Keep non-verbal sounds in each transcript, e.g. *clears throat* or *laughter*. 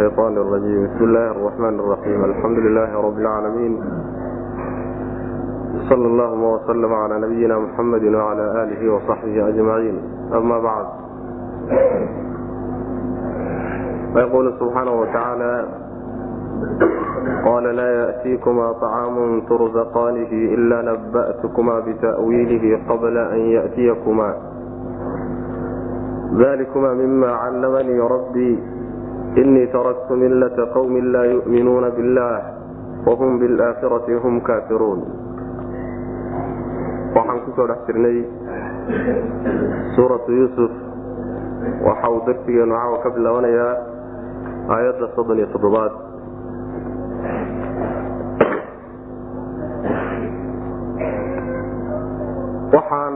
الشيطان الرجيم بسم الله الرحمن الرحيم الحمد لله رب العالمين صلى اللهم وسلم على نبينا محمد وعلى آله وصحبه أجمعين أما بعد فيقول سبحانه وتعالى قال لا يأتيكما طعام ترزقانه إلا نبأتكما بتأويله قبل أن يأتيكما ذلكما مما علمني ربي inii taraktu millata qowmin laa yuminuuna billah wahum bilaakhirati hum kaafiruun waxaan ku soo dhex jirnay suuratu yuusuf waxa uu darsigeenu caawa ka bilaabanayaa aayadda soddon iyo toddobaad waxaan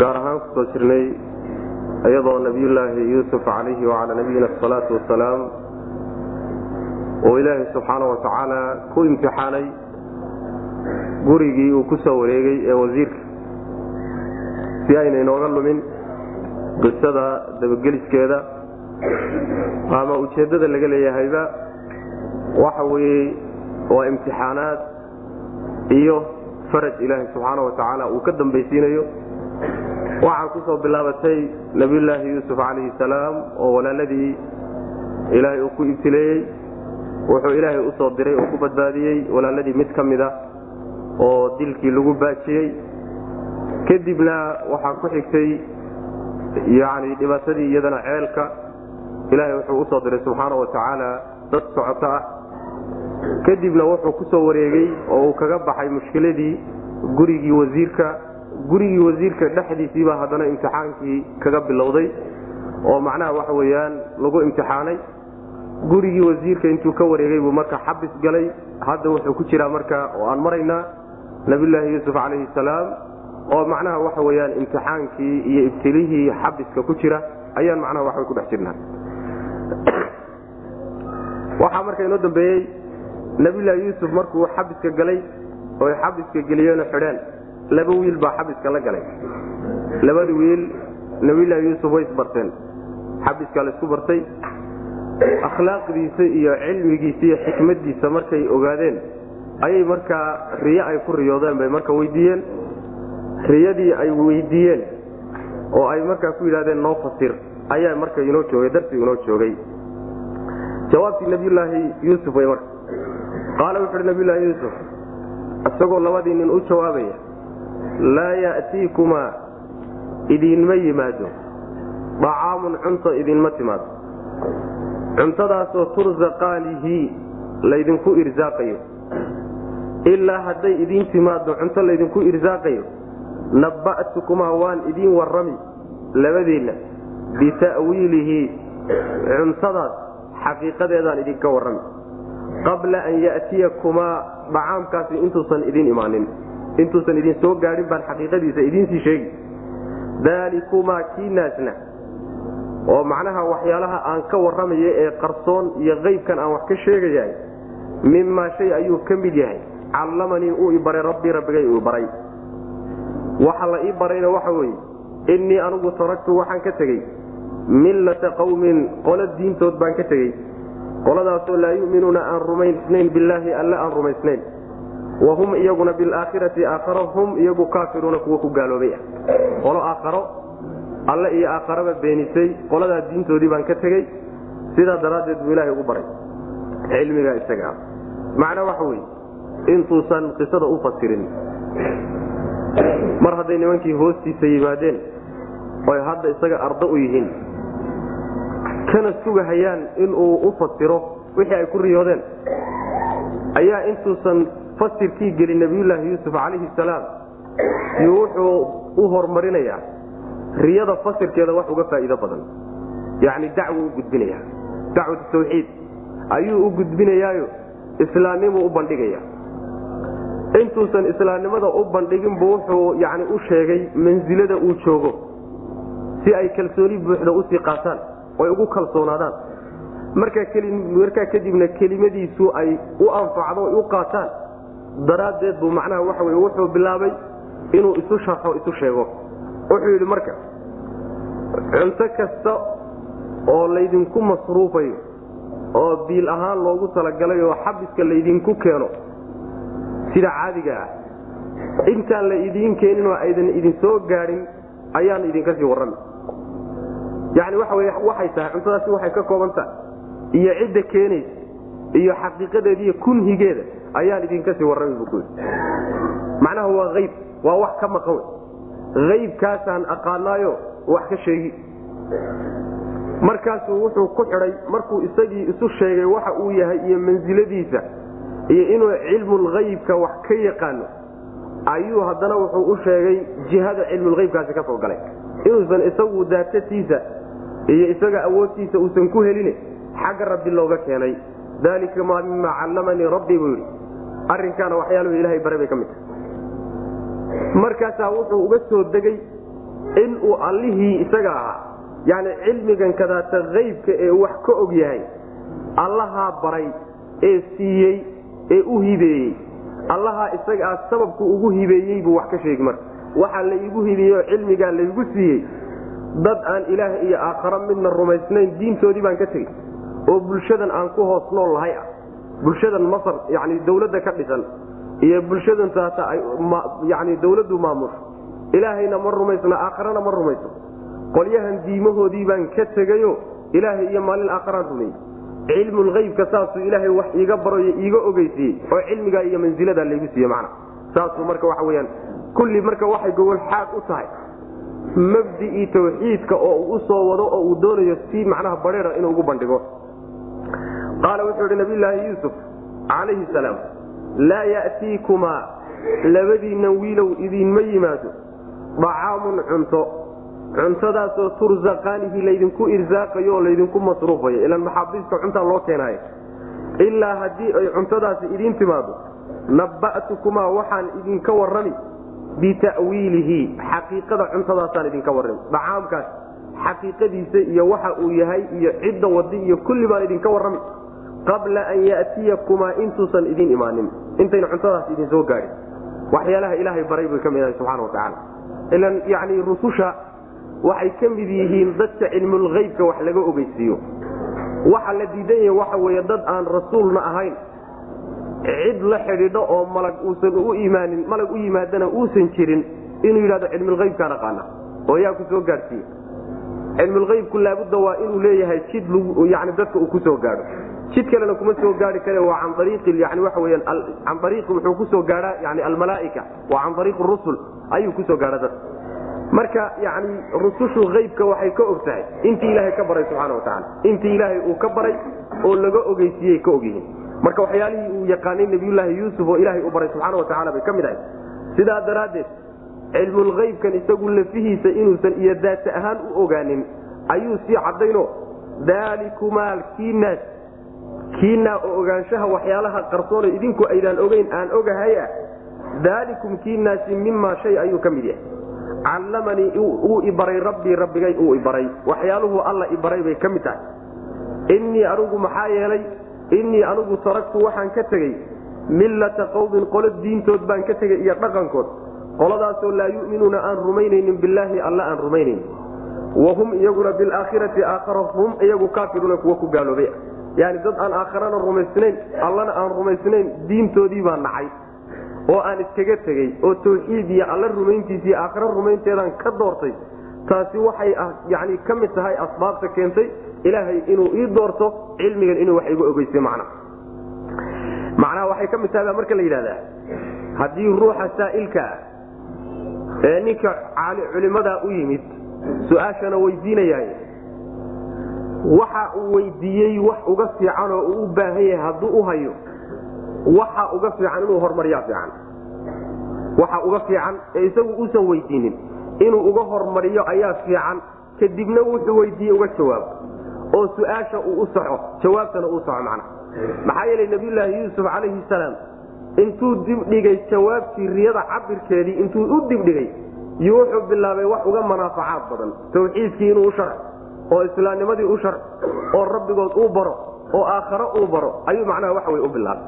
gaar ahaan ku soo jirnay iyadoo nabiyullaahi yuusuf calayhi wacalaa nabiyina asalaatu wasalaam oo ilaahay subxaana wa tacaala ku imtixaanay gurigii uu ku soo wareegay ee wasiirka si ayna inooga lumin qisada dabageliskeeda ama ujeeddada laga leeyahayba. Waxa weeye waa imtixaanaad iyo faraj ilaahay subxaana wa tacaala uu ka dambaysiinayo waxaa ku soo bilaabatay nabiyullaahi yuusuf calayhi salaam oo walaaladii ilaahay uu ku ibtileeyey. Wuxuu ilaahay u soo diray oo ku badbaadiyey walaaladii mid ka mid a oo dilkii lagu baajiyey. Kadibna waxaa ku xigtay yani dhibaatadii iyadana ceelka ilaahay wuxuu u soo diray subxaana wa tacaala dad socoto ah. Kadibna wuxuu ku soo wareegay oo uu kaga baxay mushkiladii gurigii wasiirka gurigii wasiirka dhexdiisiibaa haddana imtixaankii kaga bilowday oo macnaha waxa weyaan lagu imtixaanay. Gurigii wasiirka intuu ka wareegay buu marka xabis galay. Hadda wuxuu ku jiraa marka oo aan maraynaa nabiyulaahi yuusuf calayhi salaam oo macnaha waxa weyaan imtixaankii iyo ibtilihii xabiska ku jira ayaan macnaha waxbay ku dhex jirnaa. *clears throat* Waxaa marka inoo dambeeyey nabiyulaahi yuusuf markuu xabiska galay oo ay xabiska geliyeenoo xidheen laba wiil baa xabiska la galay. Labada wiil nabiyulaahi yuusuf way isbarteen xabiskaa laysku bartay. Akhlaaqdiisa iyo cilmigiisa iyo xikmadiisa markay ogaadeen ayay markaa riyo ay ku riyoodeen bay marka weydiiyeen. Riyadii ay weydiiyeen oo ay markaa ku yidhahdeen noo fasir ayaa marka inoo joogay darsigu inoo joogay. Jawaabtii nabiyulaahi yuusuf way marka. Qaala wuxu uhi nabiyulaahi yuusuf isagoo labadii nin u jawaabaya laa ya'tiikumaa idiinma yimaado. Dacaamun cunto idinma timaado. Cuntadaasoo tursaqaanihi laydinku irsaaqayo. Ilaa hadday idiin timaado cunto laydinku irsaaqayo nabba'tukumaa waan idiin warrami labadiinna bita'wiilihi cuntadaas xaqiiqadeedaan idinka warrami. Qabla an ya'tiyakumaa dhacaamkaasi intuusan idin imaanin intuusan idin soo gaadhin baan xaqiiqadiisa idiinsii sheegi. Daalikumaa kiinaasna oo macnaha waxyaalaha aan ka warramayo ee qarsoon iyo qaybkan aan wax ka sheegayahay mimaa shay ayuu ka mid yahay. Callamanii uu i baray rabbii rabbigay uu baray. Waxa la ii barayna waxa weeye innii anugu taragtu waxaan ka tegey. Millata qawmin qolo diintood baan ka tegey. Qoladaasoo laa yu'minuuna aan rumaysnayn billaahi alle aan rumaysnayn wa hum iyaguna bilaakhirati aakhara hum iyagu kaafiruuna kuwa ku gaaloobay ah. Qolo aakharo alle iyo aakharaba beenisay qoladaa diintoodii baan ka tegey sidaa daraaddeed buu ilaahay ugu baray cilmigaa isaga ah macnaa waxa weye intuusan qisada u fasirin. Mar hadday nimankii hoostiisa yimaadeen oy hadda isaga ardo u yihiin kana sugahayaan inuu u fasiro wixii ay ku riyoodeen ayaa intuusan fasirkii gelin nabiyulaahi yuusuf calayhi salaam iyo wuxuu u horumarinayaa riyada fasirkeeda wax uga faa'iido badan. Yacni dacwo u gudbinaya dacwatu tawxiid. Ayuu u gudbinayaayo islaamnimuu u bandhigaya. Intuusan islaamnimada u bandhiginbu wuxuu yani u sheegay mansilada uu joogo si ay kalsooni buuxda u sii qaataan oy ugu kalsoonaadaan. Markaa kadibna kelimadiisu ay u anfacdo ay u qaataan daraaddeed buu macnaha waxa wey wuxuu bilaabay inuu isu sharxo isu sheego. Wuxuu yidhi marka cunto kasta oo laydinku masruufayo oo biil ahaan loogu talagalay oo xabiska laydinku keeno sida caadiga ah intaan la idiin keenin oo aydan idin soo gaadhin ayaan idinka sii warrami yani waxa wey waxay tahay cuntadaasi waxay ka kooban tahay. Iyo cidda keenaysa iyo xaqiiqadeeda iyo kunhigeeda ayaan idinka sii warrami bu macnaha waa ayb waa wax ka maqan. Aybkaasaan aqaanaayo wax ka sheegi. Markaasuu wuxuu ku xidhay markuu isagii isu sheegay waxa uu yahay iyo mansiladiisa iyo inuu cilmulhaybka wax ka yaqaano ayuu haddana wuxuu u sheegay jihada cilmulhaybkaasi ka soo galay. Inuusan isagu daatatiisa iyo isaga awoodtiisa uusan ku helin xagga rabbi looga keenay. Dalika maa mima callamanii rabbii buu yidhi arrinkaana waxyaaluhu ilahay bare bay ka mid tahay. Markaasaa wuxuu uga soo degay inuu allihii isaga ahaa yani cilmigan kadaata haybka ee wax ka og yahay allahaa baray ee siiyey ee u hibeeyey. Allahaa isaga ah sababku ugu hibeeyey buu wax ka sheegi marka. Waxaa la iigu hibeeyey oo cilmigaa laygu siiyey dad aan ilaah iyo aakharo midna rumaysnayn diintoodii baan ka tegey oo bulshadan aan ku hoos nool lahay ah bulshadan masar yani dawladda ka dhisan iyo bulshadan taata yani dawladdu maamusho ilaahayna ma rumaysna aakharana ma rumayso. Qolyahan diimahoodii baan ka tegayo ilaahay iyo maalin aakharaan rumeeyey. Cilmulhaybka saasuu ilaahay wax iiga baroyo iiga ogeysiiyey oo cilmigaa iyo mansiladaa laygu siiye macna. Saasuu marka waxa weyaan kulli marka waxay gogol xaad u tahay. Mabdii tawxiidka oo uu u soo wado oo uu doonayo si macnaha bareera inuu ugu bandhigo qaala wuxuu ihi nabiyulaahi yuusuf calayhi salaam laa ya'tiikumaa labadiinna wiilow idiinma yimaado dacaamun cunto cuntadaasoo tursaqaanihi laydinku irsaaqayo oo laydinku masruufayo ilan maxaabiista cuntaa loo keenaayo ilaa haddii ay cuntadaasi idiin timaado nabba'tukumaa waxaan idinka warrami bita'wiilihi xaqiiqada cuntadaasaan idinka warrami dacaamkaas xaqiiqadiisa iyo waxa uu yahay iyo cidda wadi iyo kulli baan idinka warrami qabla an ya'tiyakumaa intuusan idin imaanin. Intayna cuntadaas idin soo gaadhin. Waxyaalaha ilaahay baray bay ka mid ahay subxana wa tacaala ilan yani rususha waxay ka mid yihiin dadka cilmulhaybka wax laga ogeysiiyo. Waxa la diidan yahay waxa weeye dad aan rasuulna ahayn. Cid la xidhiidho oo malag uusan u imaanin malag u yimaadana uusan jirin inuu yidhahdo cilmulhaybkaan aqaana. Oo yaa ku soo gaadhsiiye cilmulhaybku laabudda waa inuu leeyahay jid yani dadka uu ku soo gaadho jid kalena kuma soo gaari kare waa can can ariiqi wuxuu ku soo gaadhaa yani almalaaika. Waa can ariiqi rusul ayuu ku soo gaadha dadka marka yani rusushu haybka waxay ka og tahay. Intii ilaahay ka baray subxaana watacaala intii ilaahay uu ka baray oo laga ogeysiiyey ka ogyihiin. Marka waxyaalihii uu yaqaanay nabiyulaahi yuusuf oo ilaahay u baray subxaana watacaala bay ka mid ahay sidaa daraaddeed cilmulhaybkan isagu lafihiisa inuusan iyo daata ahaan u ogaanin ayuu sii cadayno daalikumaa kiinaas kiinaa oo ogaanshaha waxyaalaha qarsoone idinku aydaan ogeyn aan ogahay ah daalikum kiinaasi mimaa shay ayuu ka mid yahay. Callamanii uu ibaray rabbii rabbigay uu ibaray waxyaaluhu alla ibaray bay ka mid tahay. Innii anugu maxaa yeelay innii anugu taragtu waxaan ka tegey millata qowmin qolo diintood baan ka tegey iyo dhaqankood. Qoladaasoo laa yu'minuuna aan rumaynaynin billaahi alla aan rumaynayn wahum iyaguna bilaakhirati aakhara hum iyagu kaafiruuna kuwa ku gaaloobay yani dad aan aakharana rumaysnayn allana aan rumaysnayn diintoodii baa nacay. Oo aan iskaga tegey oo tawxiid iyo alla rumayntiisa iyo aakhara rumaynteedaan ka doortay. Taasi waxay yani ka mid tahay asbaabta keentay ilaahay inuu ii doorto cilmigan inuu wax iga ogeysa macna. Macnaha waxay ka mid tahay baa marka la yidhahdaa haddii ruuxa saa'ilkaa ee ninka culimadaa u yimid su'aashana weydiinayaay waxa uu weydiiyey wax uga fiican oo uu u baahan yahay hadduu u hayo. Waxa uga fiican inuu hormariyaa fiican. Waxa uga fiican ee isagu uusan weydiinin inuu uga hormariyo ayaa fiican. Kadibna wuxuu weydiiye uga jawaabo oo su'aasha uu u saxo jawaabtana uu saxo macna. Maxaa yeelay nabiyulaahi yuusuf calayhi salaam intuu dibdhigay jawaabtii riyada cabirkeedii intuu u dibdhigay yuu wuxuu bilaabay wax uga manaafacaad badan tawxiidkii inuu u sharco oo islaamnimadii u sharco oo rabbigood uu baro oo aakharo uu baro ayuu macnaha waxa wey u bilaabay.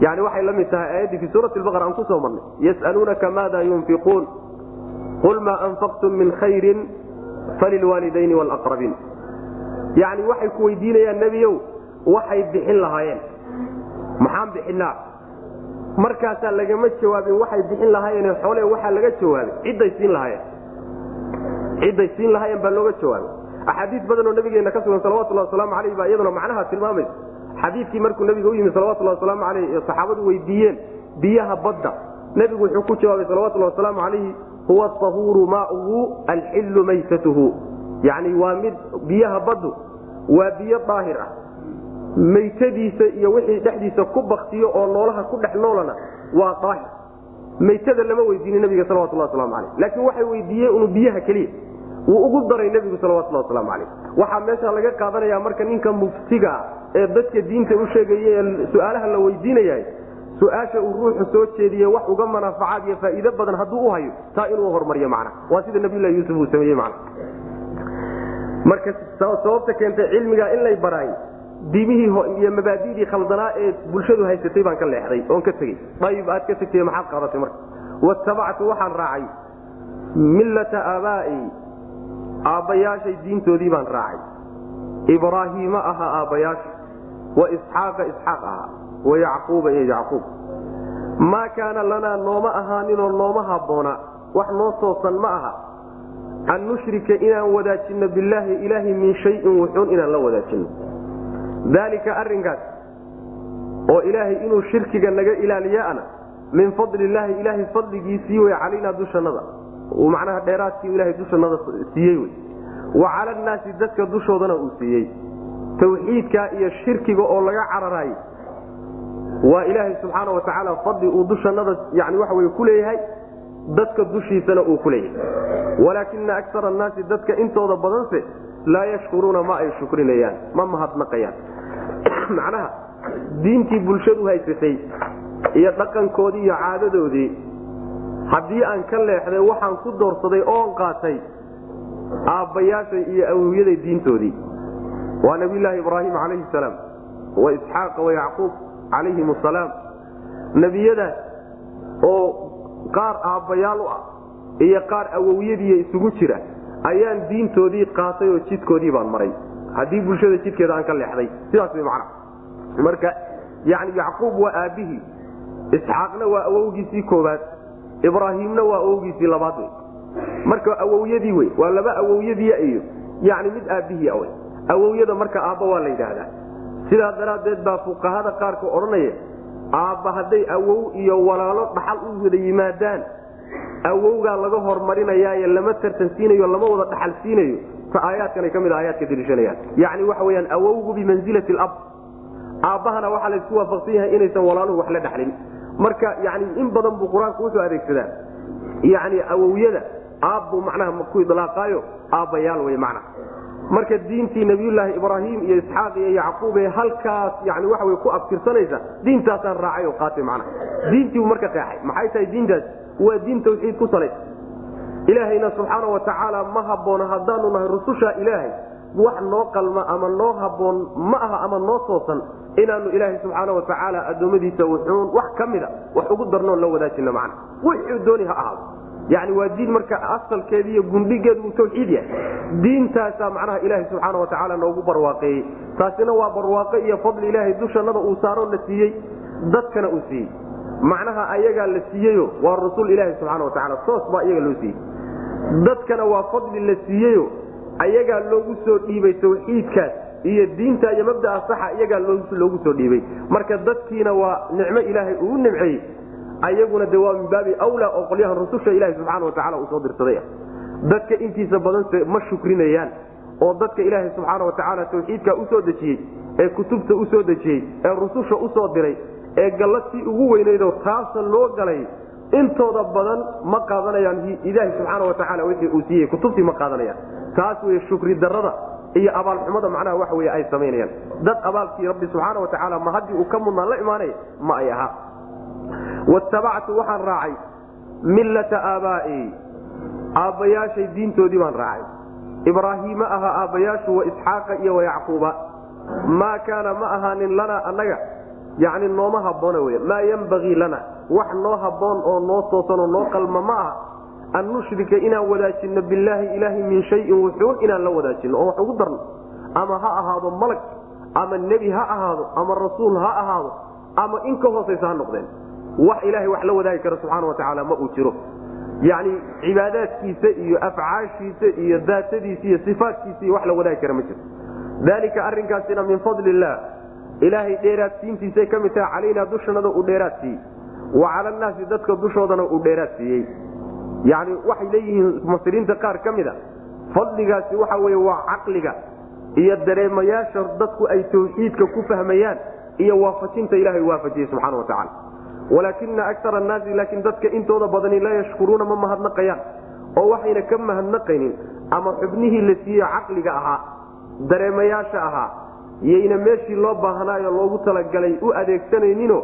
Yani waxay la mid tahay aayaddii fi suurati baqara aan ku soo marnay. Yas'aluunaka maada yunfiquun? Qul maa anfaqtum min khayrin falilwaalidayni wlaqrabiin yani waxay ku weydiinayaan nebiyow waxay bixin lahaayeen. Maxaan bixinaa markaasaa lagama jawaabin waxay bixin lahaayeen xoole waxaa laga jawaabay. Cidday siin lahaayeen. Cidday siin lahaayeen baa looga jawaabay axaadiis badanoo nabigeena ka sugan salawatulhi wasalaamu aleyh baa iyaduna macnaha tilmaamaysa xadiidkii markuu nabiga u yimi salawatulhi wasalaamu aleyh ee saxaabadu weydiiyeen biyaha badda nebigu wuxuu ku jawaabay salawatulhi wasalaamu alayhi huwa ahuuru maauhu alxillu maytatuhu. Yani waa mid biyaha baddu waa biyo daahir ah. Maytadiisa iyo wixii dhexdiisa ku baktiyo oo noolaha ku dhex noolana waa daahir. Maytada lama weydiinin nabiga salawatulhi waslamu aleyh laakiin waxay weydiiyeen unu biyaha keliya wuu ugu daray nebigu salawatulhi waslamu aleyh waxaa meesha laga qaadanaya marka ninka muftiga ee dadka diinta u sheegaya ee su'aalaha la weydiinaya su'aasha uu ruuxu soo jeediye wax uga manaafacaad iyo faa'iido badan hadduu u hayo taa inuu hormariyo macna. Waa sida nabiylahi yuusuf uu sameeyey man marka sababta keentay cilmiga in lay baraay diimihii iyo mabaadidii khaldanaa ee bulshadu haysatay baan ka leexday oon ka tegey. Ayib aad ka tegtay maxaad qaadatay marka. Watabactu waxaan raacay millata aabaa'i aabbayaashay diintoodii baan raacay. Ibraahiima ahaa aabbayaasha wa isxaaqa isxaaq ahaa wa yacquuba iyo yacquub. Maa kaana lanaa nooma ahaaninoo nooma habboona wax noo toosan ma aha. An nushrika inaan wadaajinno billaahi ilaahi min shayin wuxuun inaan la wadaajinno. Daalika arrinkaas oo ilaahay inuu shirkiga naga ilaaliyaana min fadli illaahi ilaahay fadligiisii wey calaynaa dushannada macnaha dheeraadkii ilaahay dushannada siiyey wey. Wa cala annaasi dadka dushoodana uu siiyey. Tawxiidkaa iyo shirkiga oo laga cararaayey. Waa ilaahay subxaana wa tacaala fadli uu dushannada yani waxa wey ku leeyahay dadka dushiisana uu ku leeyahay. Walaakina akara annaasi dadka intooda badanse laa yashkuruuna ma ay shukrinayaan ma mahadnaqayaan. *clears throat* Macnaha diintii bulshadu haysatay iyo dhaqankoodii iyo caadadoodii haddii aan ka leexday waxaan ku doorsaday oon qaatay aabbayaashay iyo awowyaday diintoodii. Waa nabiyulaahi ibraahim calayhi salaam wa isxaaqa wa yacquub calayhim asalaam nebiyadaas oo qaar aabbayaal u ah iyo qaar awowyadiiya isugu jira ayaan diintoodii qaatay oo jidkoodii baan maray. Haddii bulshada jidkeeda aan ka leexday sidaas way macna. Marka yani yacquub waa aabbihii isxaaqna waa awowgiisii koobaad ibraahiimna waa awowgiisii labaad wey. Marka awowyadii wey waa laba awowyadiia iyo yani mid aabbihii wey. Awowyada marka aabba waa la yidhaahdaa. Sidaa daraaddeed baa fuqahada qaarka odhanaya aabba hadday awow iyo walaalo dhaxal u wada yimaadaan awowgaa laga hormarinayaaye lama tartansiinayo lama wada dhaxal siinayo ta aayaadkanay ka mid aayaadka daliishanayaan yani waxa weyaan awowgu bimansilati lab aabbahana waxaa laysku waafaqsan yahay inaysan walaaluhu wax la dhaxlin marka yani in badan buu qur'aanku wuxuu adeegsadaa. Yani awowyada aabbuu macnaha ku idlaaqaayo aabbayaal wey macna. Marka diintii nabiyulaahi ibraahim iyo isxaaq iyo yacquub ee halkaas yani waxa wey ku abtirsanaysa diintaasaan raacay oo qaatay macnaha diintii buu marka qeexay. Maxay tahay diintaas? Waa diin tawxiid ku salaysa ilaahayna subxaana wa tacaala ma habboona haddaanu nahay rususha ilaahay wax noo qalma ama noo habboon ma aha ama noo toosan inaanu ilaahay subxaana wa tacaala addoommadiisa wuxuun wax ka mida wax ugu darnoon la wadaajina macna. Wuxuu dooni ha ahaado. Yani waa diin marka asalkeedi iyo gundhigeedu uu tawxiid yahay. Diintaasaa macnaha ilaahay subxaana wa tacaala noogu barwaaqeeyey. Taasina waa barwaaqo iyo fadli ilaahay dushannada uu saaroo la siiyey dadkana uu siiyey. Macnaha ayagaa la siiyeyo waa rusul ilaahi subxaana wa tacala toos baa iyaga loo siiyey. Dadkana waa fadli la siiyeyo ayagaa loogu soo dhiibay tawxiidkaas iyo diinta iyo mabdaa saxa iyagaa loogu soo dhiibay. Marka dadkiina waa nicmo ilaahay uu nimceeyey ayaguna de waa min baabi wlaa oo qolyahan rususha ilahi subxaana wa tacala uu soo dirsaday. Dadka intiisa badanse ma shukrinayaan oo dadka ilaahay subxaana wa tacaala tawxiidkaa u soo dejiyey ee kutubta u soo dejiyey ee rususha u soo diray ee galladtii ugu weynaydoo taasa loo galay intooda badan ma qaadanayaan. Ilaahi subxaana wa tacaala wixii uu siiyey kutubtii ma qaadanayaan taas wey shukri darada iyo abaalxumada macnaha waxa wey ay samaynayaan. Dad abaalkii rabbi subxaana wa tacaala ma haddii uu ka mudnaan la imaanaya ma ay ahaa. Watabactu waxaan raacay. Millata aabaa'i. Aabbayaashay diintoodii baan raacay. Ibraahiima ahaa aabbayaashu wa isxaaqa iyo wa yacquuba. Maa kaana ma ahaanin lanaa annaga yani nooma habboona wey maa yembagii lana. Wax noo habboon oo noo toosanoo noo qalma ma aha an nushrika inaan wadaajinno billaahi ilaahi min shayin wuxuun inaan la wadaajinno oo wax ugu darno. Ama ha ahaado malag ama nebi ha ahaado ama rasuul ha ahaado ama in ka hoosaysa ha noqdeen. Wax ilaahay wax la wadaagi kara subxaana wa tacaala ma uu jiro. Yacni cibaadaadkiisa iyo afcaashiisa iyo daatadiisa iyo sifaatkiisa iyo wax la wadaagi kara ma jiro. Dalika arrinkaasina min fadli illaah ilaahay dheeraadsiintiisay ka mid tahay calaynaa dushanada uu dheeraad siiyey. Wa cala annaasi dadka dushoodana uu dheeraad siiyey yacni waxay leeyihiin mufasiriinta qaar ka mid fadligaasi waxa weye waa caqliga iyo dareemayaasha dadku ay tawxiidka ku fahmayaan iyo waafajinta ilahay waafajiyey subxana wa tacala walaakina akara annaasi laakiin dadka intooda badani laa yashkuruuna ma mahadnaqayaan oo waxayna ka mahadnaqaynin ama xubnihii la siiye caqliga ahaa dareemayaasha ahaa yayna meeshii loo baahnaayo loogu talagalay u adeegsanayninoo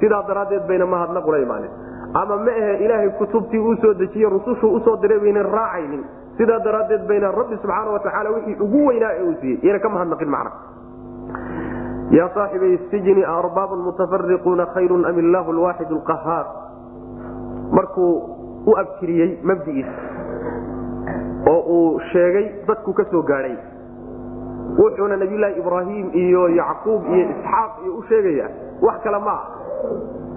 sidaa daraaddeed bayna mahadnaqula imaanin ama ma ahe ilaahay kutubtii uu soo dejiye rusushuu u soo diray baynan raacaynin. Sidaa daraaddeed bayna rabbi subxaana watacaala wixii ugu weynaa ee uu siiyey. Yana ka mahadnaqin macna. Yaa saaxibay sijni arbaaban mutafariquuna khayrun am illaahu lwaaxid lqahaar markuu u abtiriyey mabdigiisa oo uu sheegay dadku ka soo gaadhay wuxuuna nabiyulaahi ibraahim iyo yacquub iyo isxaaq iyo u sheegaya wax kale ma ah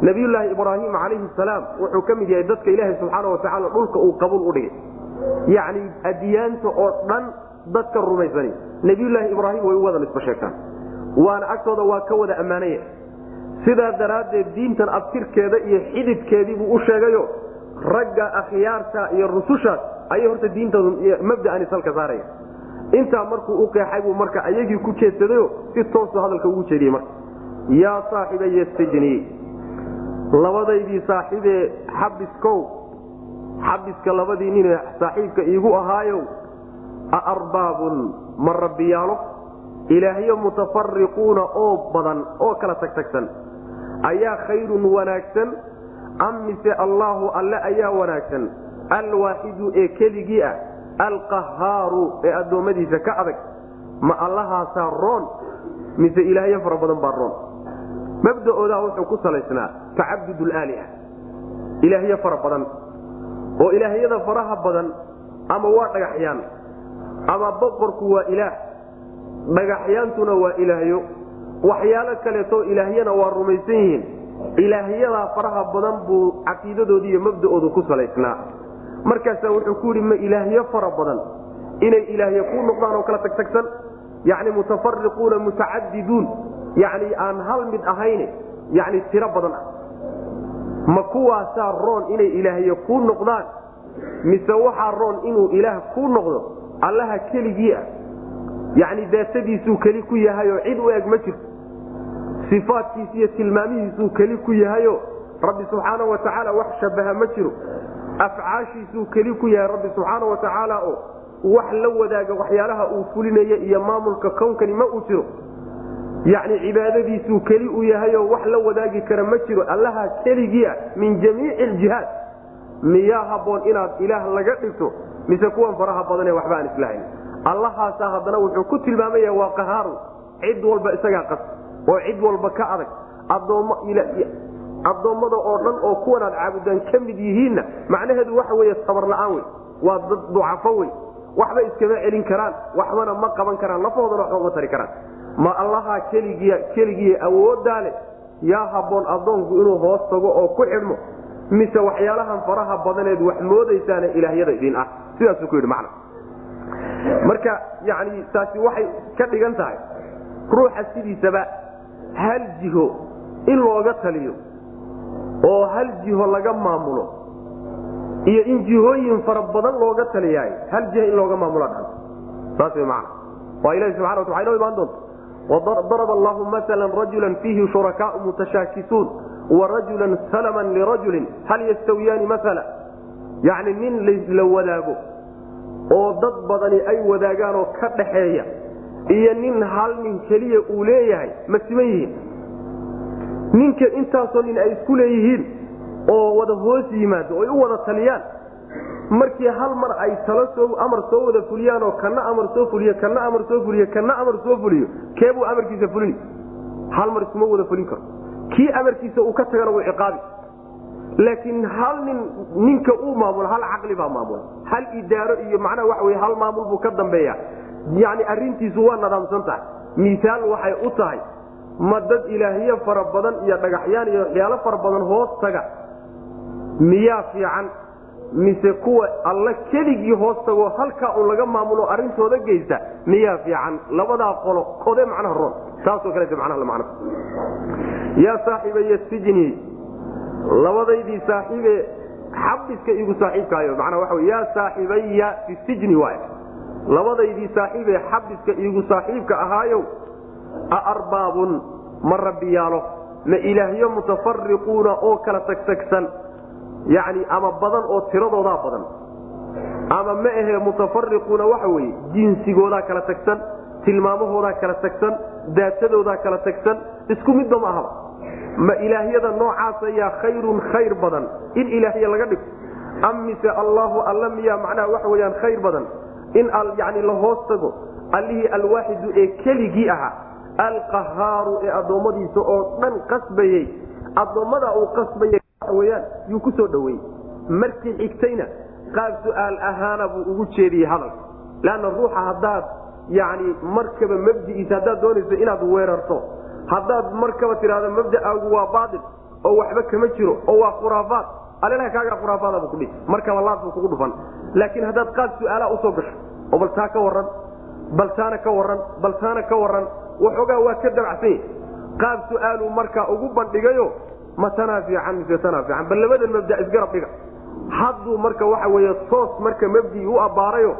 nabiyulaahi ibraahim calayhi salaam wuxuu ka mid yahay dadka ilaaha subxaana watacaala dhulka uu qabuul u dhigay. Yacni adiyaanta oo dhan dadka rumaysani. Nabiyulaahi ibraahim way u wada nisba sheegtaan waana agtooda waa ka wada ammaanaya. Sidaa daraaddeed diintan abtirkeeda iyo xididkeediibuu u sheegayo ragga akhyaarta iyo rusushaas ayay horta diintooda mabda'ani salka saaraya. Intaa markuu u qeexay buu marka ayagii ku jeedsadayo si toosu hadalka ugu jeediyey marka. Yaa saaxibaya sijni labadaydii saaxiibee xabiskow xabiska labadii nine saaxiibka iigu ahaayow arbaabun ma rabbiyaalo ilaahyo mutafariquuna oo badan oo kala tagtagsan. Ayaa khayrun wanaagsan am mise allaahu alle ayaa wanaagsan? Alwaaxidu ee keligii ah alqahaaru ee addoommadiisa ka adag ma allahaasaa roon mise ilaahyo fara badan baa roon mabda'oodaa wuxuu ku salaysnaa tacabud laaliha ilaahyo fara badan oo ilaahyada faraha badan ama waa dhagaxyaan ama boqorku waa ilaah dhagaxyaantuna waa ilaahyo. Waxyaalo kaleeto ilaahyana waa rumaysan yihiin. Ilaahyadaa faraha badan buu caqiidadoodi iyo mabda'oodu ku salaysnaa. Markaasaa wuxuu ku yidhi ma ilaahyo fara badan inay ilaahyo kuu noqdaan oo kala tagtagsan yacni mutafariquuna mutacadiduun yacni aan hal mid ahayne yacni tiro badan ah. Ma kuwaasaa roon inay ilaahyo kuu noqdaan? Mise waxaa roon inuu ilaah kuu noqdo? Allaha keligii ah. Yacni daatadiisuu keli ku yahayoo cid u eg ma jirto. Sifaadkiis iyo tilmaamihiisuu keli ku yahayo rabbi subxaana wa tacaala wax shabaha ma jiro. Afcaashiisuu keli ku yahay rabbi subxaana wa tacaala oo wax la wadaaga waxyaalaha uu fulinaya iyo maamulka kownkani ma uu jiro yacni cibaadadiisuu keli u yahayoo wax la wadaagi kara ma jiro. Allaha keligiia min jamiici aljihaad miyaa habboon inaad ilaah laga dhigto mise kuwan faraha badanee waxba aan islahayn. Allahaasaa haddana wuxuu ku tilmaamaya waa qahaaru. Cid walba isagaa qas. Oo cid walba ka adag. Addoommada oo dhan oo kuwan aad caabudaan ka mid yihiinna macnaheedu waxa wey sabar la'aan wey waa dad ducafo wey waxba iskama celin karaan. Waxbana ma qaban karaan. Lafahoodana waxba uma tari karaan ma allahaa keligii awoodaa leh yaa habboon addoonku inuu hoos tago oo ku xidhmo mise waxyaalahan faraha badaneed wax moodaysaana ilaahyada idin ah. Sidaasuu ku yidhi macna. Marka yani taasi waxay ka dhigan tahay ruuxa sidiisaba hal jiho in looga taliyo oo hal jiho laga maamulo iyo in jihooyin fara badan looga taliyaay hal jiho in looga maamulo dhan. Saas way macna. Waa ilahi subxana wata waxay noo imaan doonta daraba allahu maala rajulan fiihi shurakaau mutashaakisuun wa rajulan salman lirajulin hal yastawiyaani maala yacni nin laysla wadaago oo dad badani ay wadaagaan oo ka dhaxeeya iyo nin hal nin keliya uu leeyahay ma siman yihiin ninka intaasoo nin ay isku leeyihiin oo wada hoos yimaado oy u wada taliyaan markii hal mar ay talo amar soo wada fuliyaan oo kana amar soo fuliyo kana amar soo fuliyo kana amar soo fuliyo keebuu amarkiisa fulini. Hal mar iskuma wada fulin karo. Kii amarkiisa uu ka tagana wuu ciqaabi. Laakiin hal nin ninka uu maamulo hal caqli baa maamula hal idaaro iyo macnaha waxa wey hal maamul buu ka dambeeya yani arrintiisu waa nadaamsan tahay. Miaal waxay u tahay. Ma dad ilaahyo fara badan iyo dhagaxyaan iyo waxyaalo fara badan hoos taga. Miyaa fiican mise kuwa alla keligii hoos tagoo halkaa un laga maamulo arrintooda geysta miyaa fiican? Labadaa qolo kodee macnaha roon. Taasoo kaleeta macnaha macna yaa saaxiibaya sijni labadaydii saaxiibe xabiska igu saaxiibkaayo. Macnaha waxa wey yaa saaxiibaya fi sijni waay labadaydii saaxiibee xabiska iigu saaxiibka ahaayow a arbaabun. Ma rabbiyaalo ma ilaahyo mutafariquuna oo kala tagtagsan yacni ama badan oo tiradoodaa badan. Ama ma ahee mutafariquuna waxa weeye jinsigoodaa kala tagsan tilmaamahoodaa kala tagsan daatadoodaa kala tagsan isku midba ma ahaba. Ma ilaahyada noocaas ayaa khayrun khayr badan in ilaahya laga dhigo am mise allaahu alla miyaa macnaha waxa weyaan khayr badan in yani la hoos tago allihii alwaaxidu ee keligii ahaa alqahaaru ee addoommadiisa oo dhan qasbayey addoommadaa uu qasbaya weyaan yuu ku soo dhoweeyey markii xigtayna qaab su'aal ahaana buu ugu jeediyey hadalka. Leanna ruuxa haddaad yani markaba mabdi'iisa haddaad doonayso inaad weerarto haddaad markaba tidhahdo mabda'aagu waa baail oo waxba kama jiro oo waa khuraafaad alelaha kaagaa khuraafaadabu kudhi markaba laad buu kugu dhufan. Laakiin haddaad qaad su'aalaa u soo gasho oo bal taa ka warran bal taana ka warran bal taana ka warran waxoogaa waa ka dabcsanya qaab su'aaluu markaa ugu bandhigayo ma tanaa fiican mise tanaa fiican bal labadan mabda isgarab hadduu marka waxa weeye toos marka mabdii u abbaarayo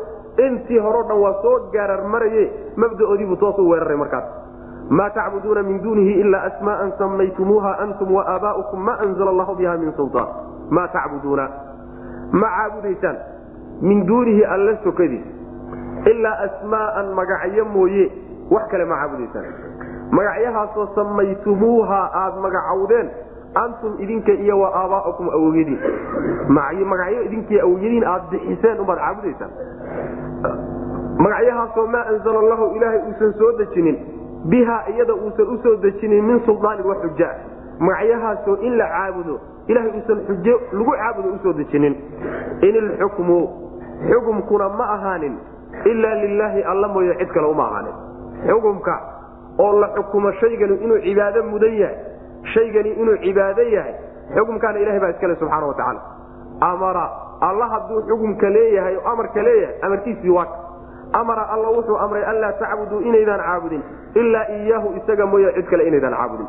intii horeo dhan waa soo gaarar maraye mabda'oodiibuu toos u weeraray markaas. Maa tacbuduuna min duunihi ilaa asmaa'an sammaytumuuha antum wa aabaa'ukum ma anzala allahu biha min sultaan. Maa tacbuduuna ma caabudaysaan min duunihi alla sokadiis ilaa asmaa'an magacyo mooye wax kale ma caabudaysaan. Magacyahaasoo sammaytumuuha aad magacowdeen antum idinka iyo wa aabaa'ukum awowyadiin magacyo idinkiy awowyadiin aad bixiseen ubaad caabudaysaan. Magacyahaasoo maa anzala allahu ilaahay uusan soo dejinin bihaa iyada uusan u soo dejinin min suldaanin wa xuja magacyahaasoo in la caabudo ilahay uusan xujo lagu caabudo u soo dejinin. In ilxukmu xukumkuna ma ahaanin ilaa lilaahi alla mooye cid kale uma ahaanin. Xukumka oo la xukumo shaygani inuu cibaado mudan yahay shaygani inuu cibaado yahay xukumkaana ilahay baa iskale subxaana wa tacaala. Amara alla hadduu xukumka leeyahay oo amarka leeyahay amarkiisii waa amara alla wuxuu amray anlaa tacbuduu inaydaan caabudin ilaa iyaahu isaga mooye cid kale inaydaan caabudin.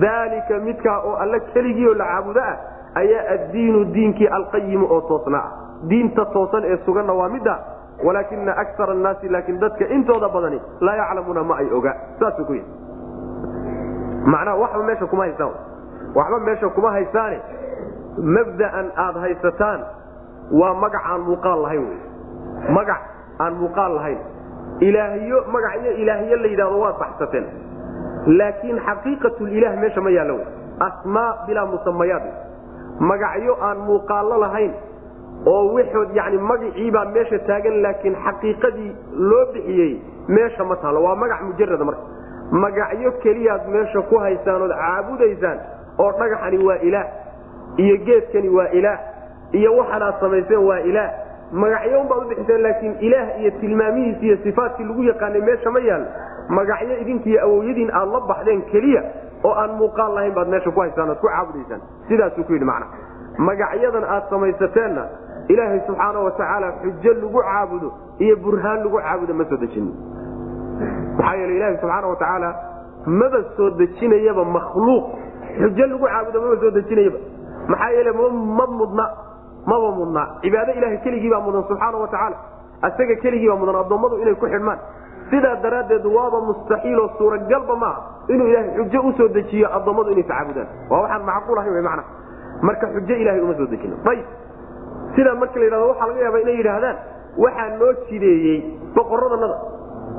Daalika midkaa oo alla keligiioo la caabudo ah ayaa addiinu diinkii alqayimu oo toosna ah. Diinta toosan ee suganna waa midda walaakina akar annaasi laakiin dadka intooda badani laa yaclamuuna ma ay oga. Saasuu ku yidhi macnaha waxba meesha kuma haystaan. Waxba meesha kuma haystaane. Mabda'an aad haysataan waa magac aan muuqaal lahayn wey magac aan muuqaal lahayn. Ilaahyo magacyo ilaahyo la yidhahdo waad baxsateen laakiin xaqiiqatulilah meesha ma yaallo wey asmaa bilaa musamayaad magacyo aan muuqaallo lahayn oo wixood yani magaciibaa meesha taagan laakiin xaqiiqadii loo bixiyey meesha ma taalo. Waa magac mujarada marka magacyo keliyaad meesha ku haysaan ood caabudaysaan oo dhagaxani waa ilaah iyo geedkani waa ilaah iyo waxaanaad samayseen waa ilaah. Magacyo unbaad ubixiseen laakiin ilaah iyo tilmaamihiis iyo sifaatkii lagu yaqaanay meesha ma yaallo magacyo idinkiiyo awowyadiin aad la baxdeen keliya oo aan muuqaal lahayn baad meesha ku haysaan oad ku caabudaysaan. Sidaasuu ku yidhi macna. Magacyadan aad samaysateenna ilaahay subxaana wa tacaala xujo lagu caabudo iyo burhaan lagu caabudo ma soo dejinin maxaa yeele ilaahay subxaana wa tacaala maba soo dejinayaba makhluuq. Xujo lagu caabudo maba soo dejinayaba. Maxaa yeele ma mudna maba mudnaa cibaado ilahay keligii baa mudan subxaana wa tacaala asaga keligii baa mudan addoommadu inay ku xidhmaan. Sidaa daraaddeed waaba mustaxiiloo suuragalba maaha inuu ilaahay xujo u soo dejiyo addoommadu inay tacaabudaan waa waxaan macquul ahayn w mana marka xujo ilahay uma soo dejino. Ayb sidaa marka la yidhahdo waxaa laga yaaba inay yidhaahdaan waxaa noo jideeyey boqoradanada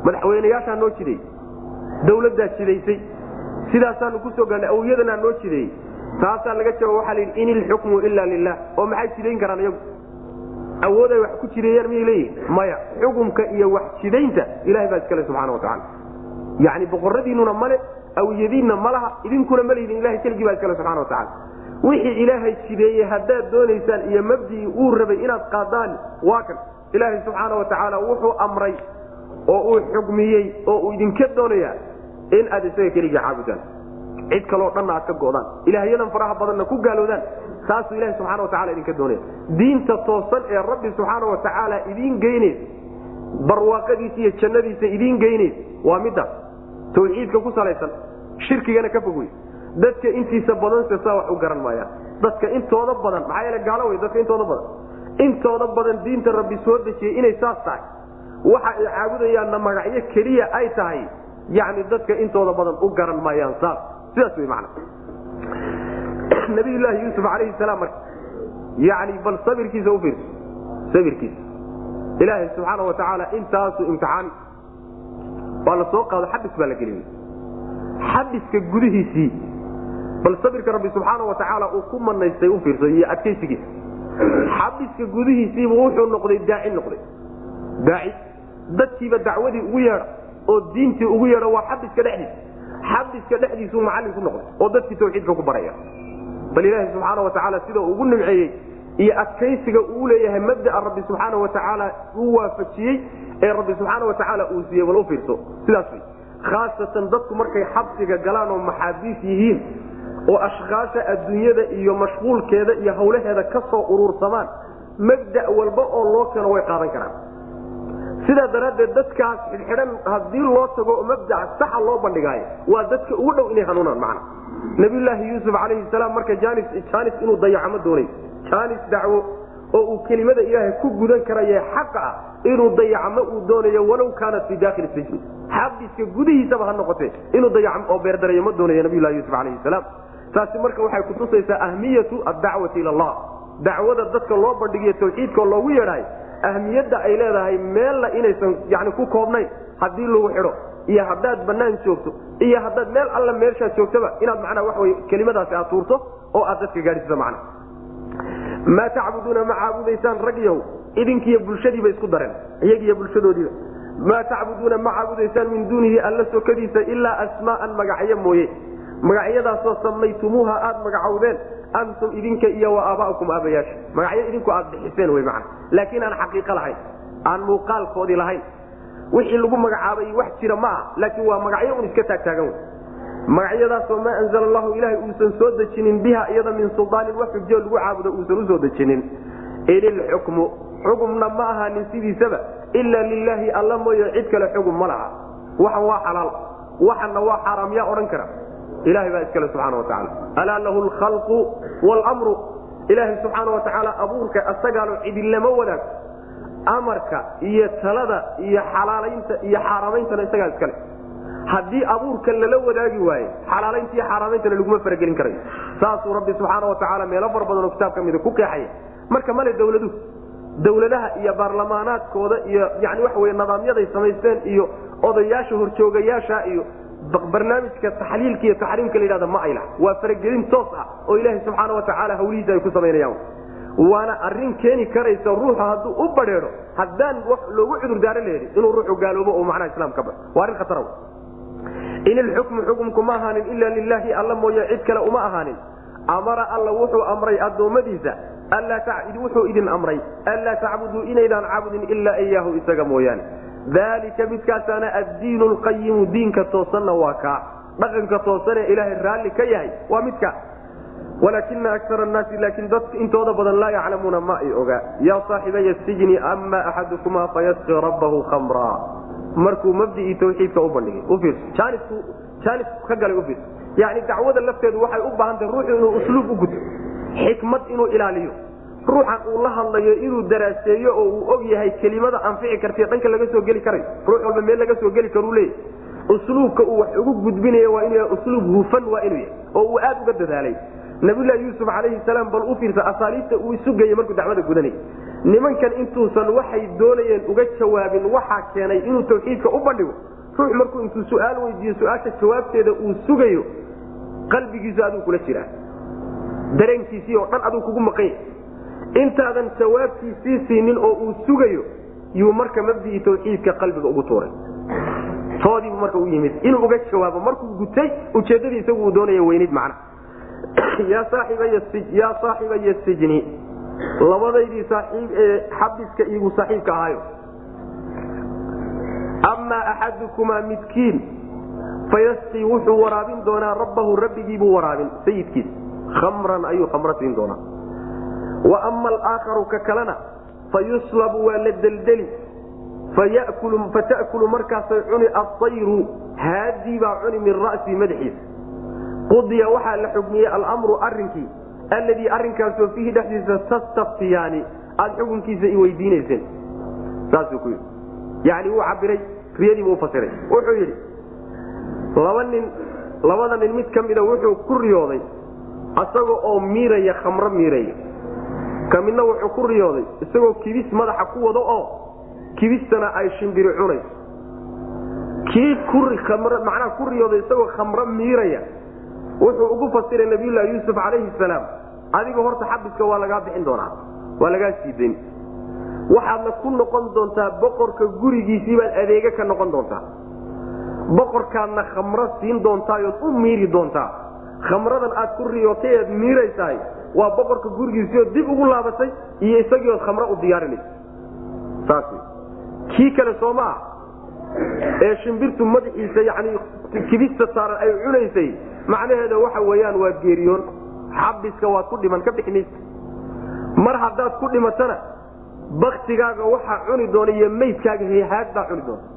madaxweynayaashaa noo jideeyey dawladdaa jidaysay sidaasaanu ku soo gaanay awyadanaa noo jideeyey taasaa laga jawaab waxaa layidhi in ilxukmu ila lilah oo maxay jidayn karaan iyagu? Awooday wax ku jideeyaan miyay leeyihiin maya xukumka iyo wax jidaynta ilahay baa iskale subxana wa tacala yacni boqoradiinuna male awyadiinna malaha idinkuna ma leydin ilahay keligii baa iskale subxana wa tacala wixii ilaahay jideeyey haddaad doonaysaan iyo mabdii uu rabay inaad qaadaan waa kan. Ilaahay subxaana wa tacaala wuxuu amray oo uu xugmiyey oo uu idinka doonaya in aad isaga keligii caabudaan. Cid kaloo dhanna aad ka godaan ilaahyadan faraha badanna ku gaaloodaan saasuu ilahi subxana watacala idinka doonaya. Diinta toosan ee rabbi subxaana watacaala idiin geynays barwaaqadiisa iyo jannadiisa idiin geynays waa midaas tawxiidka ku salaysan. Shirkigana ka fog wey dadka intiisa badanse saa wax u garan maayaan. Dadka intooda badan maxaa yeele gaalo wey dadka intooda badan. Intooda badan diinta rabbi soo dejiyey inay saas tahay waxa ay caabudayaanna magacyo keliya ay tahay yani dadka intooda badan u garan maayaan saas. Sidaas wey macna. *clears throat* Nabiyullaahi yuusuf calayhi salaam marka yani bal sabirkiisa u fiirso. Sabirkiisa. Ilaahay subxaana wa tacaala intaasuu imtixaan waa la soo qaado xabis baa la geliyey. Xabiska gudihiisii. Bal sabirka rabbi subxaana wa uu ku manaystay u fiirso iyo adkaysigiisa. Xabiska gudihiisiibu wuxuu noqday daaci noqday. Daaci dadkiiba dacwadii ugu yeedha oo diintii ugu yeedha waa xabiska dhexdiisa. Xabiska dhexdiisuu macallin ku noqday oo dadkii tawxiidka ku baraya. Bal ilaahi subxaana wa tacaala sida ugu nimceeyey iyo adkaysiga uu leeyahay mabdaa rabbi subxaana wa tacaala uu waafajiyey ee rabbi subxaana wa tacaala uu siiyey bal u fiirso. Sidaas wey khaasatan dadku markay xabsiga galaan oo maxaabiis yihiin oo ashkaasha adduunyada iyo mashquulkeeda iyo hawlaheeda ka soo urursamaan mabda' walba oo loo keeno way qaadan karaan sidaa daraaddeed dadkaas xidxidhan haddii loo tago oo mabdac saxa loo bandhigaayo waa dadka ugu dhow inay hanuunaan macna. Nabiyulaahi yuusuf calayhi salaam marka janis janis inuu dayaco ma doonay. Janis dacwo oo uu kelimada ilaahay ku gudan karaye xaqa ah inuu dayacmo uu doonayo walow kaanat fii dakhili sijni xabiska gudihiisaba ha noqotee inuu dayaco oo beerdarayo ma doonayo nabiyulahi yuusuf calayhi salaam. Taasi marka waxay kutusaysaa ahmiyatu addacwati ila allah. Dacwada dadka loo bandhigiyo tawxiidkao loogu yeedhahay ahmiyadda ay leedahay meella inaysan yani ku koobnayn haddii lagu xidho iyo haddaad banaan joogto iyo haddaad meel alla meeshaad joogtaba inaad macnaa waxa wey kelimadaasi aad tuurto oo aad dadka gaadhsiiso macna. Maa tacbuduuna ma caabudaysaan ragyaw idinkiiyo bulshadiiba isku dareen iyagiiyo bulshadoodiiba. Maa tacbuduuna ma caabudaysaan min duunihi alla sokadiisa ilaa asmaa'an magacyo mooye. Magacyadaasoo samaytumuuha aad magacowdeen antum idinka iyo wa aaba'ukum aabayaasha magacyo idinku aad bixiseen wy mana laakiin aan xaqiiqo lahayn aan muuqaalkoodii lahayn wixii lagu magacaabay wax jira ma ah laakiin waa magacyo un iska taagtaagan wy magacyadaasoo maa anzala allahu ilaahay uusan soo dejinin biha iyada min suldaanin wax xujo lagu caabudo uusan u soo dejinin. In ilxukmu xugumna ma ahaanin sidiisaba ila lilaahi alla mooye cid kale xugum ma laha. Waxan waa xalaal waxanna waa xaaraam yaa odhan kara ilahay baa iskale subxaana wa tacaala alaa lahu lkhalqu wlmru ilaahay subxaana wa tacaala abuurka asagaalo cidinlama wadaago amarka iyo talada iyo xalaalaynta iyo xaaraameyntana isagaa iskale haddii abuurka lala wadaagi waaye xalaalaynta iyo xaaraameyntana laguma faragelin karayo saasuu rabbi subxaana wa tacaala meelo far badan oo kitaab ka mida ku qeexaya marka male dawladuhu dawladaha iyo baarlamaanaadkooda iyo yani waxa wey nidaamyaday samaysteen iyo odayaasha horjoogayaasha iyo barnaamijka taxliilka iyo taxriimka la yidhahda ma ay laha waa faragelin toos ah oo ilaahay subxaana wa tacaala hawlihiisa ay ku samaynayaan waana arrin keeni karaysa ruuxu hadduu u badheedo haddaan wax loogu cudurdaaro leedi inuu ruuxu gaaloobo oo macnaha islaam ka ba. Waa arrin khatara in ilxukmu xukumku ma ahaanin ila lilaahi alla mooye cid kale uma ahaanin. Amara alla wuxuu amray addoommadiisa wuxuu idin amray anlaa tacbuduu inaydaan caabudin ilaa iyaahu isaga mooyaane dalika midkaasaana addiinu lqayimu diinka toosanna waa kaa dhaqanka toosanee ilaahay raalli ka yahay waa midka. Walaakina akara naasi laakiin dadka intooda badan laa yaclamuuna ma ay ogaa yaa saaxibaya sijni ama axadukumaa fayasqi rabbahu khamra. Markuu mabdii tawxiidka u bandhigay jaanisku ka galay ufiirso yani dacwada lafteedu waxay u baahan tahay ruuxu inuu usluub u guto xikmad inuu ilaaliyo ruuxan uu la hadlayo inuu daraaseeyo oo uu og yahay kelimada anfici kartaiyo dhanka laga soo geli karayo ruux walba meel laga soo geli karu leeyahy usluubka uu wax ugu gudbinaya waa inuu yahay usluub hufan waa inuu yahay oo uu aad uga dadaalay. Nabiylahi yuusuf calayhi salaam bal u fiirsa asaaliibta uu isugayay markuu dacwada gudanayay. Nimankan intuusan waxay doonayeen uga jawaabin waxaa keenay inuu tawxiidka u bandhigo. Ruux markuu intuu su'aal weydiiyo su'aasha jawaabteeda uu sugayo qalbigiisu aduu kula jiraa. Dareenkiisii oo dhan aduu kugu maqan yahay intaadan jawaabtiisii siinin oo uu sugayo yuu marka mabdii tawxiidka qalbiga ugu tuuray. Toodiibu marka u yimid. Inuu uga jawaabo markuu gutay ujeeddadii isagu uu doonaya weynayd macna. *coughs* Yaa saaxibaya sijni labadaydii saaiib ee xabiska iigu saaxiibka ahaayo. Amaa axadukumaa midkiin fayasqii wuxuu waraabin doonaa rabbahu rabbigiibuu waraabin sayidkiis khamran ayuu khamro siin doonaa wa ama alaakharu ka kalena fayuslabu waa la deldeli fata'kulu markaasay cuni aayru haadii baa cuni min ra'sii madaxiisa. Qudiya waxaa la xugmiyey almru arinkii alladii arinkaasoo fiihi dhexdiisa tastaftiyaani aad xukunkiisa i weydiinayseen. Saasuu ku yidhi. Yani wuu cabiray riyadiibuu ufasiray wuxuu yidhi laba nin labada nin mid ka mida wuxuu ku riyooday isaga oo miiraya khamro miiraya ka midna wuxuu ku riyooday isagoo kibis madaxa ku wado oo kibistana ay shimbiri cunayso kii macnaha ku riyooday isagoo khamro miiraya. Wuxuu ugu fasiray nabiyullaahi yuusuf calayhi salaam. Adiga horta xabiska waa lagaa bixin doonaa waa lagaa siidayn waxaadna ku noqon doontaa boqorka gurigiisii baad adeege ka noqon doontaa. Boqorkaadna khamro siin doontaayood u miiri doontaa. Khamradan aad ku riyootay eed miiraysahay waa boqorka gurigiisiioo dib ugu laabatay iyo isagiood khamro u diyaarinaysa saas kii kale soo maa ee shimbirtu madaxiisa yani kibista saaran ay cunaysay macnaheeda waxa weeyaan waa geeriyoon. Xabiska waad ku dhiman ka bixinaysa mar haddaad ku dhimatana baktigaaga waxaa cuni doona iyo maydkaaga haadbaa cuni doonta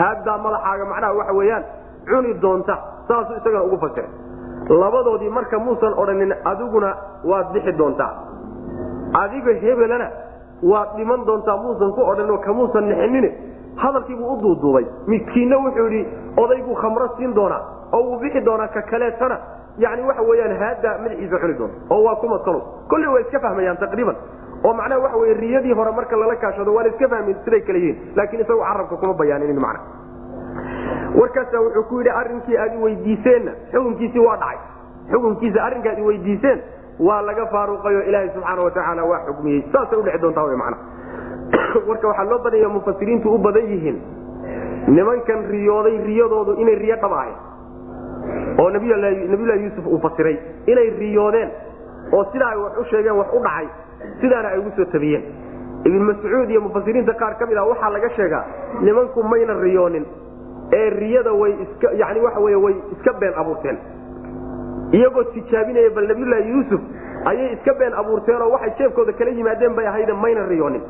haadbaa madaxaaga macnaha waxa weeyaan cuni doonta. Saasuu isagana ugu fasiray labadoodii marka muusan odhanin adiguna waad bixi doontaa. Adiga hebelana waad dhiman doontaa muusan ku odhanoo kamuusan nixinin. Hadalkiibuu u duuduubay. Midkiinna wuxuu yidhi odayguu khamro siin doonaa oo wuu bixi doonaa ka kaleetana yani waxa weyaan haaddaa madaxiisa cuni doonta oo waa kumadkalo kolley waa iska fahmayaan taqriiban. Oo macnaha waxa wey riyadii hore marka lala kaashado waa la iska fahmin siday kale yihiin. Laakiin isagu carabka kuma bayaaninin macna warkaasa wuxuu ku yidhi arrinkii aad iweydiiseenna xukunkiisii waa dhacay. Xukunkiisa arrinkaad iweydiiseen waa laga faaruqayo. Ilaahay subxaana watacaala waa xukmiyey. Saasay udhici doontaa w mana *clears throat* warka waxaa loo badanya mufasiriintu u badan yihiin. Nimankan riyooday riyadoodu inay riyo dhab ahayd oo nabiyulahi yuusuf uu fasiray inay riyoodeen oo sidaa ay wax u sheegeen wax u dhacay sidaana ay ugu soo tabiyeen. Ibn mascuud iyo mufasiriinta qaar ka mid ah waxaa laga sheegaa nimanku mayna riyoonin ee riyada way iska yani waxa wey way iska been abuurteen. Iyagoo tijaabinaya bal nabiyulaahi yuusuf ayay iska been abuurteenoo waxay jeebkooda kala yimaadeen bay ahayde mayna riyoonin.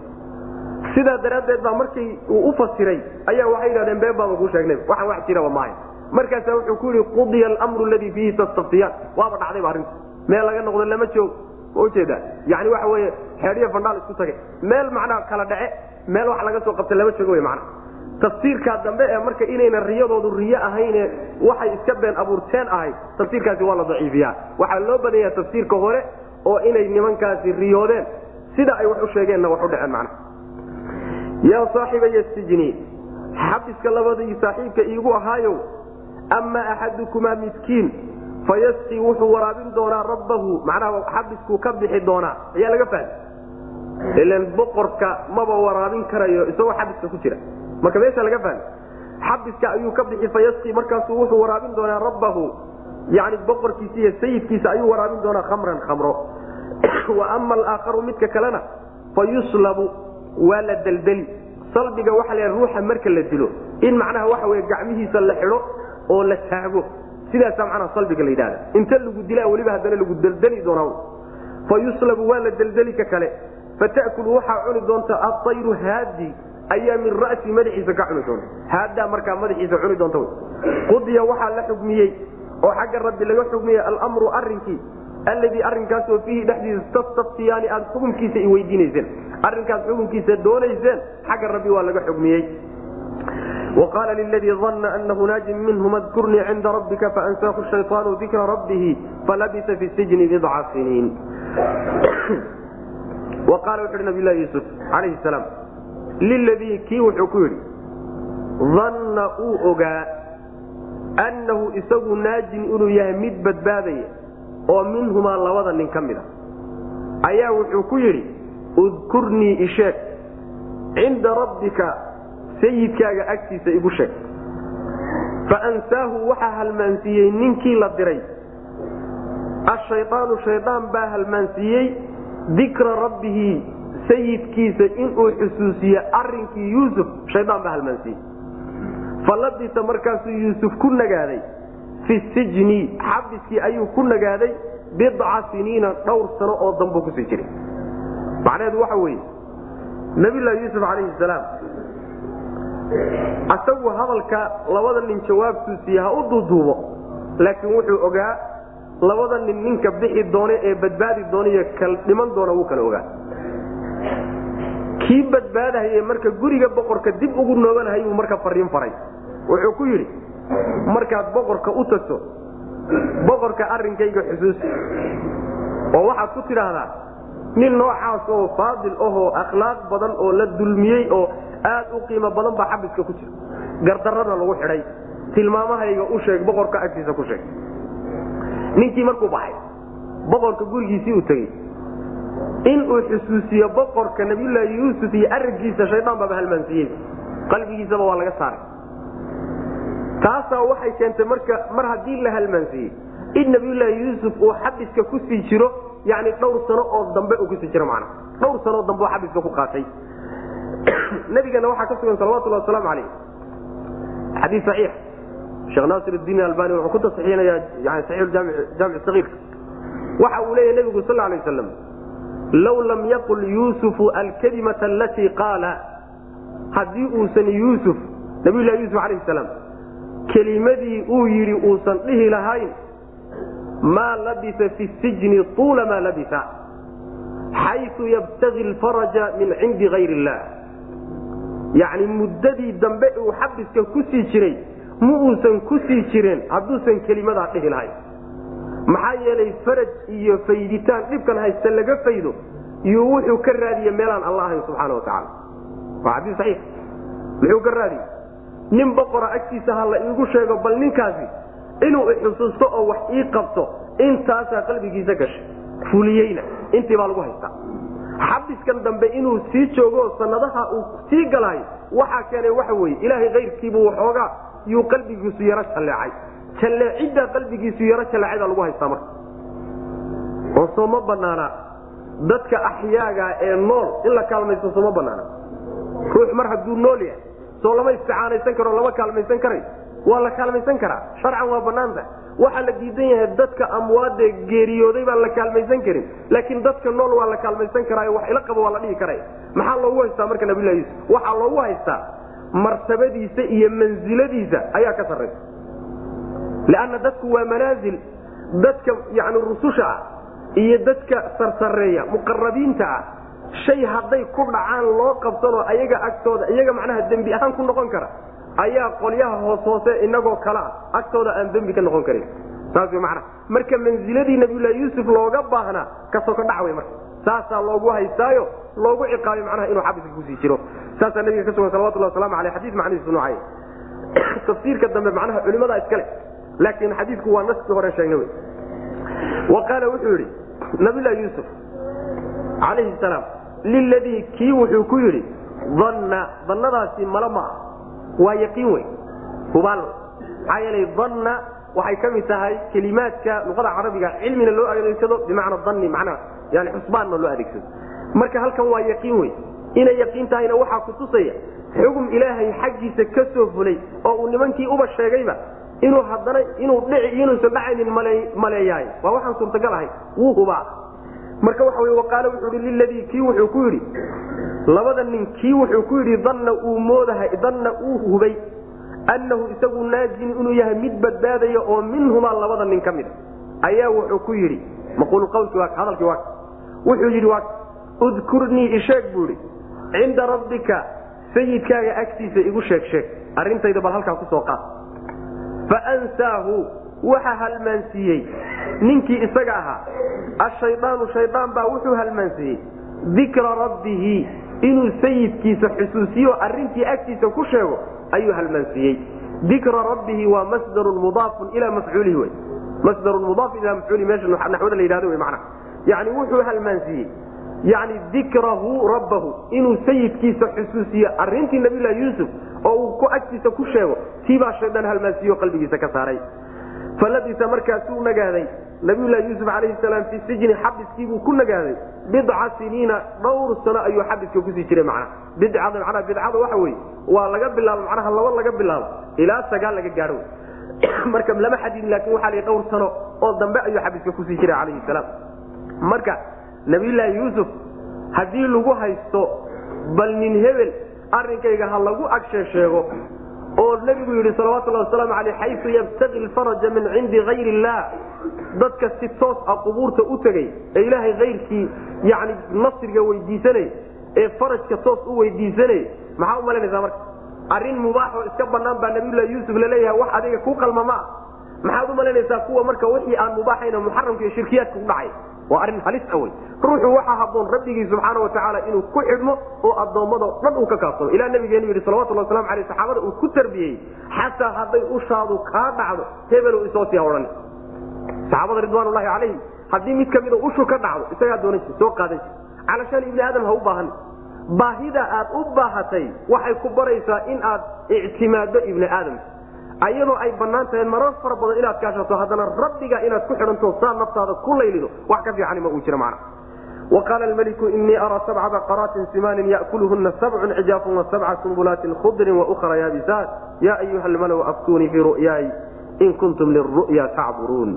Sidaa daraaddeed baa markii uu u fasiray ayaa waxay yidhahdeen been baaba kuu sheegnay waxaan wax jiraba maahay markaasa wuxuu ku yidhi qudiya almru ladii fiihi tastaftiyaan waaba dhacdayba arrintu. Meel laga noqdo lama joog. Ma ujeeda yani waxa weye xeedhiyo fandhaal isku tagay. Meel macnaa kala dhace meel wax laga soo qabta lama jogo wy mana tafsiirkaa dambe ee marka inayna riyadoodu riyo ahayne waxay iska been abuurteen ahay tafsiirkaasi waa la daciifiyaa. Waxaa loo badanya tafsiirka hore oo inay nimankaasi riyoodeen. Sida ay wax u sheegeenna wax u dhaceen mana yaa saaxibaya sijni xabiska labadii saaxiibka iigu ahaayow amaa axadukumaa midkiin fayasqii wuxuu waraabin doonaa rabbahu. Macnaha xabiskuu ka bixi doonaa. Ayaa laga fahmi ilan boqorka maba waraabin karayo isagoo xabiska ku jira marka meesha laga fahmi xabiska ayuu ka bixi fayasqii markaasuu wuxuu waraabin doonaa rabbahu. Yani boqorkiisa iyo sayidkiisa ayuu waraabin doonaa khamran khamro. *coughs* Wa ama alaakharu midka kalena fayuslabu waa la deldeli salbiga waxa la ruuxa marka la dilo. In macnaha waxa wey gacmihiisa la xidho oo la taago. Sidaasa macnaha salbiga la yidhahda inta lagu dilaa weliba haddana lagu deldeli doonaa fa yuslabu waa la deldeli ka kale. Fata'kulu waxaa cuni doonta aayru haadi ayaa min ra'si madaxiisa ka cuni doonta haaddaa markaa madaxiisa cuni doonta qudiya waxaa la xugmiyey oo xagga rabbi laga xugmiyey almru arinkii alladii arinkaasoo fiihi dhexdiisa tastaftiyaani aad xukunkiisa i weydiinayseen arrinkaas xukunkiisa doonayseen xagga rabbi waa laga xugmiyey وqاl لldي ظن أنh nاaجi minهm اذkurnii cinda رabika faأnsaahu الشayطاan ذikra رabه falabisa في السجن بضca siniin qaala wuxu uhi nabiy liladii kii wuxuu ku yidhi danna uu ogaa annahu isagu naajin inuu yahay mid badbaadaya oo minhumaa labada nin ka mid a ayaa wuxuu ku yidhi udkurnii isheeg cinda rabbika sayidkaaga agtiisa igu sheeg fa ansaahu waxaa halmaansiiyey ninkii la diray ashayaanu shayaan baa halmaansiiyey dikra rabbihi sayidkiisa inuu xusuusiye arinkii yuusuf shayaan baa halmaansiiyey falabisa markaasuu yuusuf ku nagaaday fi sijni xabiskii ayuu ku nagaaday bidca siniina dhowr sano oo dambuu ku sii jiray. Macnaheedu waxa weeye nabiylahi yuusuf calayhi salaam asagu hadalka labada nin jawaabtuu siiye ha u duuduubo laakiin wuxuu ogaa labada nin ninka bixi doone ee badbaadi doonaiyo kal dhiman doona wuu kala ogaa kii badbaadahaye marka guriga boqorka dib ugu noobanahayuu marka fariin faray. Wuxuu ku yidhi markaad boqorka u tagto boqorka arrinkayga xusuusi oo waxaad ku tidhaahdaa nin noocaas oo faadil ahoo akhlaaq badan oo la dulmiyey oo aad u qiimo badan baa xabiska ku jira. Gardarrana lagu xidhay tilmaamahayga u sheeg boqorka agtiisa ku sheeg. Ninkii markuu baxay boqorka gurigiisii uu tegey inuu xusuusiyo boqorka nabiyulaahi yuusuf iyo arrinkiisa shaydaan baaba halmaansiiyey. Qalbigiisaba waa laga saaray. Taasaa waxay keentay marka mar haddii la halmaansiiyey in nabiyulaahi yuusuf uu xabiska ku sii jiro yani dhowr sano oo dambe uu ku sii jiro mana dhowr sanoo dambe xabiska ku qaatay. *clears throat* Nabigana waxaa ka sugan salawatulhi wasalaamu alayh xadii saxiix. Sheekh naasir diin albani wuxuu ku tasixinaya yani saxiixjaamic sagiirka waxa uu leeyahy nebigu sal lay waslam low lam yaqul yuusufu alkalimata alatii qaala haddii uusan yuusuf nabiylahi yuusuf alayh salaam kelimadii uu yidhi uusan dhihi lahayn maa labisa fi sijni tuula maa labisa xayu yabtagi lfaraja min cindi gayr illah yacni muddadii dambe uu xabiska ku sii jiray ma uusan ku sii jireen hadduusan kelimadaa dhihi lahayn maxaa yeelay faraj iyo fayditaan dhibkan haysta laga faydo iyo wuxuu ka raadiye meelaan alla ahayn subxaana watacaala waa xadii saxiix. Muxuu ka raadiye nin boqora agtiisa ha la iigu sheego bal ninkaasi inuu ixusuusto oo wax ii qabto intaasaa qalbigiisa gashay fuliyeyna intii baa lagu haystaa. Xabiskan dambe inuu sii joogo sanadaha uu sii galaayo waxaa keenay waxa weye ilaahay kayrkiibuu waxoogaa yuu qalbigiisu yaro jalleecay jalleeciddaa qalbigiisu yaro jalleecada lagu haystaa marka. Oo soo ma banaana dadka axyaaga ee nool in la kaalmaysto soo ma banaana ruux mar hadduu nool yahay soo lama isticaanaysan karo lama kaalmaysan karay. Waa la kaalmaysan karaa. Sharcan waa banaanta waxaa la diidan yahay dadka amwaade geeriyooday baan la kaalmaysan karin. Laakiin dadka nool waa la kaalmaysan karaayo wax ila qabo waa la dhihi karay. Maxaa loogu haystaa marka nabilah yuusuf waxaa loogu haystaa martabadiisa iyo mansiladiisa ayaa ka sarraysa leanna dadku waa manaazil dadka yani rususha ah iyo dadka sarsareeya muqarabiinta ah shay hadday ku dhacaan loo qabsanoo ayaga agtooda iyaga macnaha dembi ahaan ku noqon kara ayaa qolyaha hoos hoose inagoo kale ah agtooda aan dembi ka noqon karin saas mana marka manziladii nabiyulahi yuusuf looga baahnaa ka soo ka dhac marka saasaa loogu haystaayo loogu ciqaabay macnaha inuu xabiska ku sii jiro saasaa nabiga ka sugan salawatullah waslamu aleyh xadis macnihiisu noocay tafsiirka dambe macnaha culimadaa iskale laakiin xadiidku waa naskii hore sheegna wa qaala wuxuu yidhi nabiylahi yuusuf calayhi salaam liladii kii wuxuu ku yidhi danna dannadaasi mala ma ah waa yaqiin wey hubaal maxaa yeelay danna waxay ka mid tahay kelimaadka luqada carabiga cilmina loo adeegsado bimacna danni manaa yani xusbaanna loo adeegsado. Marka halkan waa yaqiin wey inay yaqiin tahayna waxaa kutusaya xugum ilaahay xaggiisa ka soo fulay oo uu nimankii uba sheegayba inuu haddana inuu dhici inuusan dhacaynin maleeyahay. Waa waxaan suurtagal ahay. Wuu hubaa. Marka waxa wy waqaale wuxuu i liladii kii wuxuu ku yidhi labada nin kii wuxuu ku yidhi danna uu moodahay danna uu hubay annahu isagu naajin inuu yahay mid badbaadaya oo minhumaa labada nin ka mid a ayaa wuxuu ku yidhi. Maquulu qawlkii waa hadalkii waa wuxuu yidhi waa udkurnii isheeg buu idhi cinda rabbika sayidkaaga agtiisa igu sheeg sheeg. Arrintayda bal halkaa ku soo qaad faansaahu waxa halmaansiiyey. Ninkii isaga ahaa. Ashayaanu shayaan baa wuxuu halmaansiiyey. Dikra rabbihi inuu sayidkiisa xusuusiyo arrintii agtiisa ku sheego ayuu halmaansiiyey. Dikra rabbihi waa masdarun mudaafun ilaa mafcuulihi wy masdarun mudaaf ilaa mafcuulihi meesha naxwada la yidhahdo wy macna yani wuxuu halmaansiiyey yani dikrahu rabbahu inuu sayidkiisa xusuusiyo arrintii nabiylahi yuusuf oo uu ku agtiisa ku sheego tiibaa shaydaan halmaansiiyo qalbigiisa ka saaray. Falabisa markaasuu nagaaday nabiyullahi yuusuf calayhi salaam fi sijni xabiskiibuu ku nagaaday bidca siniina dhowr sano ayuu xabiska ku sii jiray macnaha. Bidcada macnaha bidcada waxa weeye waa laga bilaabo macnaha laba laga bilaabo ilaa sagaal laga gaadho *clears throat* marka lama xadidin laakin waxaa la dhowr sano oo dambe ayuu xabiska ku sii jiray calayhi salaam. Marka nabiyullaahi yuusuf haddii lagu haysto bal nin hebel arrinkayga ha lagu agsheesheego oo nebigu yidhi salawatullahi wasalaamu aleyh xayu yabtaqi lfaraja min cindi hayr illah dadka si toos ah qubuurta u tegay ee ilaahay hayrkii yani nasriga weydiisanay ee farajka toos u weydiisanay maxaa u malaynaysaa marka? Arrin mubaaxoo iska banaan baa nabiyullahi yuusuf la leeyahay wax adiga ku qalma ma ah maxaad u malaynaysaa kuwa marka wixii aan mubaaxayn muxaramka iyo shirkiyaadka ku dhacay? Waa arrin halis a wey ruuxu waxaa haboon rabbigii subxaana watacaala inuu ku xidhmo oo addoommado dhan uu ka kaabsamo ilaa nabigeenu yidhi salawatullah waslamu aleyh saxaabada uu ku tarbiyeyey xataa hadday ushaadu kaa dhacdo hebelu isoo sii odhan saxaabada ridwaanulahi calayhim haddii mid kamida ushu ka dhacdo isagaa doonan soo qaadan calashaan ibni aadam ha u baahan. Baahida aad u baahatay waxay ku baraysaa in aad ictimaado ibni aadam ayadoo ay bannaan tahay marar fara badan inaad kaashato haddana rabbiga inaad ku xianto saa naftaada ku laylido wax ka fiican ma uu jira man qaala maliku inii araa sabca baqaraatin simaanin yakuluhuna sabcun cijaafun wasabca sumbulaatin khudrin waukhra yaabisaan ya ayuha almalow aftuunii fii ru'yaay in kuntum liru'ya tacburuun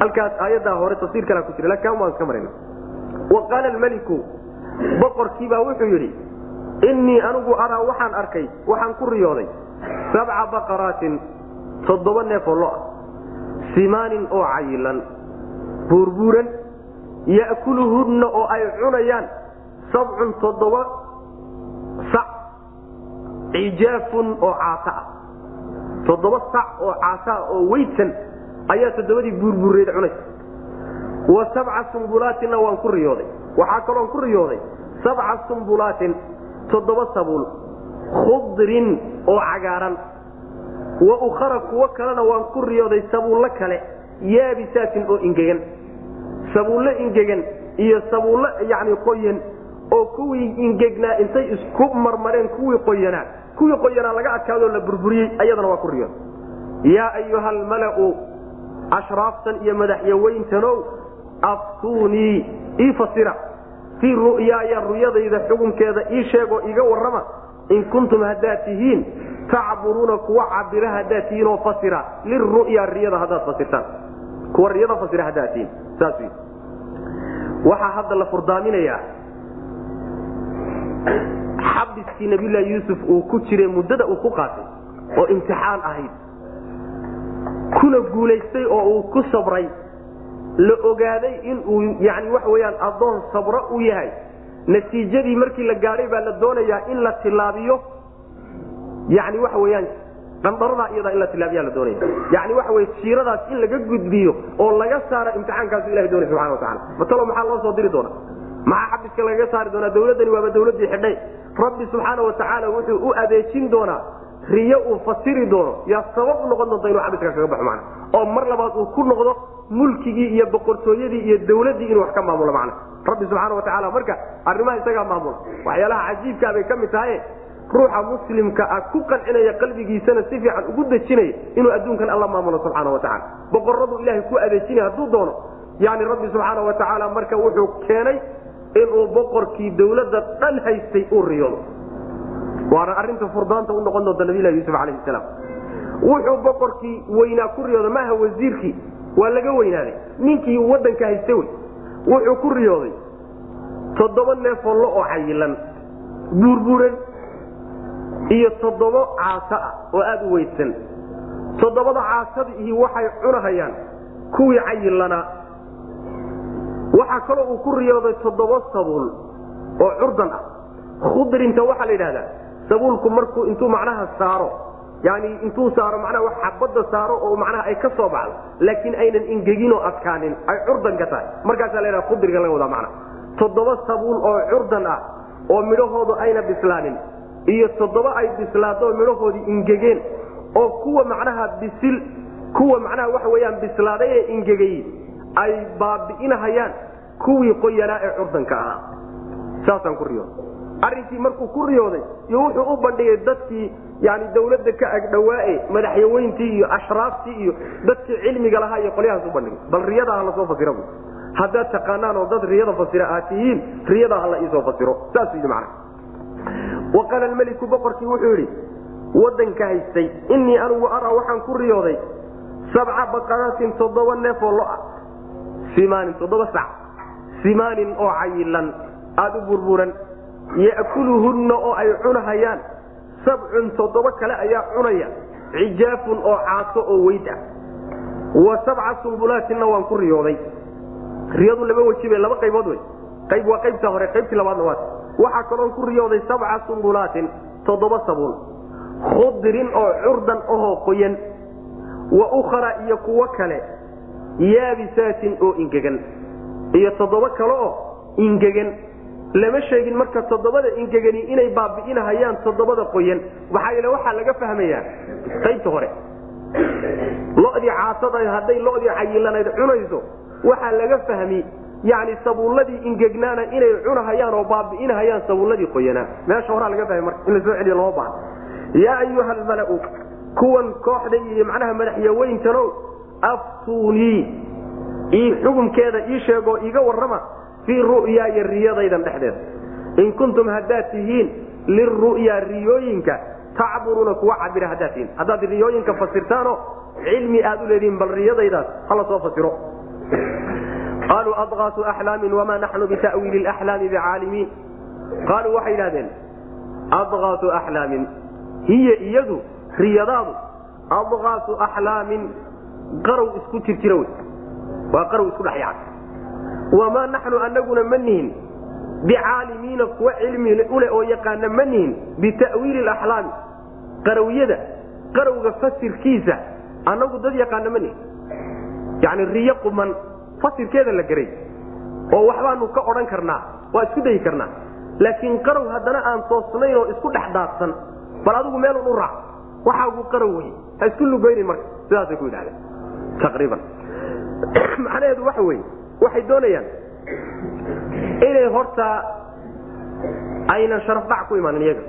halkaas aayaddaa hore tafsiir kala ku jira laakin waan ka marana wa qaala maliku boqorkiibaa wuxuu yidhi inii anigu araa waxaan arkay waxaan ku riyooday sabca baqaraatin toddoba neefoo lo ah simaanin oo cayilan buurbuuran ya'kuluhunna oo ay cunayaan sabcun toddoba sac cijaafun oo caata ah. Toddoba sac oo caata ah oo weydsan ayaa toddobadii buurbuureed cunaysa wa sabca sumbulaatinna waan ku riyooday. Waxaa kaloon ku riyooday sabca sumbulaatin toddoba sabuul. Khudrin oo cagaaran. Wa ukhara kuwo kalena waan ku riyooday sabuullo kale yaabisaatin oo ingegan. Sabuullo ingegan iyo sabuullo yani qoyan oo kuwii ingegnaa intay isku marmareen kuwii qoyanaa. Kuwii qoyanaa laga adkaadoo la burburiyey ayadana waa ku riyooday yaa ayuha almala'u ashraaftan iyo madaxyaweyntanow aftuunii ii fasira fii ru'yaaya ruyadayda xukunkeeda ii sheegoo iga warrama in kuntum haddaad tihiin tacburuuna kuwa cabira haddaad tihiin oo fasira liru'ya riyada haddaad fasirtaan. Kuwa riyada fasira haddaad tihiin saas wy waxaa hadda la furdaaminayaa xabiskii nabiyullaahi yuusuf uu ku jiray muddada uu ku qaatay oo imtixaan ahayd. Kuna guulaystay oo uu ku sabray la ogaaday inuu yani waxa weyaan addoon sabro u yahay. Natiijadii markii la gaadhay baa la doonayaa in la tilaabiyo. Yani waxa weyaan dhandharadaa iyadaa in la tilaabiyaa la doonaya yani waxa wey jiiradaas in laga gudbiyo oo laga saaro imtixaankaasu ilahay doonay subxana watacala matalo maxaa loo soo diri doona? Maxaa xabiska lagaga saari doonaa? Dawladdani waaba dawladdii xidhay. Rabbi subxaana watacaala wuxuu u adeejin doonaa riyo uu fasiri doono yaa sabab noqon doonta inuu xabiska kaga baxo mana oo mar labaad uu ku noqdo mulkigii iyo boqortooyadii iyo dawladdii inuu wax ka maamulo macna. Rabbi subxaana watacaala marka arrimaha isagaa maamula. Waxyaalaha cajiibkaa bay ka mid tahay. Ruuxa muslimka ah ku qancinaya qalbigiisana si fiican ugu dejinaya inuu adduunkan alla maamulo subxaana watacaala boqoradu ilahay ku adeejinaya hadduu doono. Yani rabbi subxaana watacaala marka wuxuu keenay inuu boqorkii dawladda dhan haystay uu riyoodo waana arinta furdaanta u noqon doonta nabilahi yuusuf alayhi salaam. Wuxuu boqorkii weynaa ku riyooda maaha wasiirkii waa laga weynaaday. Ninkii wadanka haysta wey. Wuxuu ku riyooday toddoba neefoo oo cayilan buurbuuran iyo toddobo caaso ah oo aada u weydsan toddobada caasadiihi waxay cunahayaan kuwii cayilanaa waxaa kaloo uu ku riyooday toddoba sabuul oo curdan ah. Khudrinta waxaa la yidhahdaa sabuulku markuu intuu macnaha saaro yani intuu saaro macnaha wax xabadda saaro oo macnaha ay ka soo baxdo laakiin aynan ingegin oo adkaanin ay curdanka tahay. Markaasaa la yidhaha khudriga laga wadaa macnaha toddoba sabuul oo curdan ah oo midhahoodu ayna bislaanin iyo toddoba ay bislaado midhahoodii ingegeen oo kuwa macnaha bisil kuwa macnaha waxa weyaan bislaaday ee ingegay ay baabi'inahayaan kuwii qoyanaa ee curdanka ahaa. Saasaan ku riyo arrinkii markuu ku riyooday iyo wuxuu u bandhigay dadkii yani dawladda ka agdhawaae madaxyaweyntii iyo ashraaftii iyo dadkii cilmiga lahaa iyo qolyahaas u bandhigay. Bal riyadaa ha la soo fasira bu haddaad taqaanaan oo dad riyada fasira aad tihiin riyadaa hala iisoo fasiro. Saasuu yidhi macna wa qaala boqorkii wuxuu yidhi wadanka haystay innii anigu araa waxaan ku riyooday sabca baqaraatin toddoba neef oo lo'a simaanin toddoba sac. Simaanin oo cayilan aada u burburan ya'kuluhunna oo ay cunahayaan. Sabcun toddoba kale ayaa cunaya. Cijaafun oo caaso oo weyd ah. Wa sabca sumbulaatinna waan ku riyooday. Riyadu laba wejibe laba qaybood wey. Qayb waa qaybta hore qaybtii labaadna waat waxaa kaloon ku riyooday sabca sumbulaatin toddoba sabuul. Khudrin oo curdan ahoo qoyan. Wa ukhra iyo kuwo kale. Yaabisaatin oo ingegan iyo toddoba kale oo ingegan lama sheegin marka toddobada ingegani inay baabi'inahayaan toddobada qoyan. Yeele waxaa laga fahmayaa qaybta hore. Lodii caasada hadday lodii cayilanayd cunayso waxaa laga fahmi yani sabuulladii ingegnaana inay cunahayaan oo baabi'inahayaan sabuulladii qoyanaa meesha horaa laga fahmay marka in la soo celiyo lama baahan yaa ayuha almalau kuwan kooxda iyo macnaha madaxyaweyntano aftuunii. Ii xukumkeeda ii sheegoo iiga warrama fii ru'yaaya riyadaydan dhexdeeda. In kuntum haddaad tihiin liru'yaa riyooyinka tacburuuna kuwa cabira haddaad tihiin. Haddaad riyooyinka fasirtaanoo cilmi aad u leedihiin bal riyadaydaas hala soo fasiro. Qaaluu adqaasu axlaamin wamaa naxnu bita'wiili laxlaami bicaalimiin qaaluu waxay yidhahdeen adqaasu axlaamin hiya iyadu riyadaadu adqaasu axlaamin qarow isku jirjira wey. Waa qarow isku dhexyaca wamaa naxnu anaguna ma nihin bicaalimiina kuwa cilmi ule oo yaqaana ma nihin bita'wiili laxlaami qarowyada qarowga fasirkiisa annagu dad yaqaana ma nihin yani riyo quman fasirkeeda la garay oo waxbaanu ka odhan karnaa waa isku dayi karnaa laakiin qarow haddana aan toosnayn oo isku dhex daadsan bal adigu meelun u raac waxaagu qarow wey ha isku lugaynin marka sidaasay ku yidhahdeen taqriiban macnaheedu waxa weeye waxay doonayaan inay horta aynan sharaf dhac ku imaanin iyaga.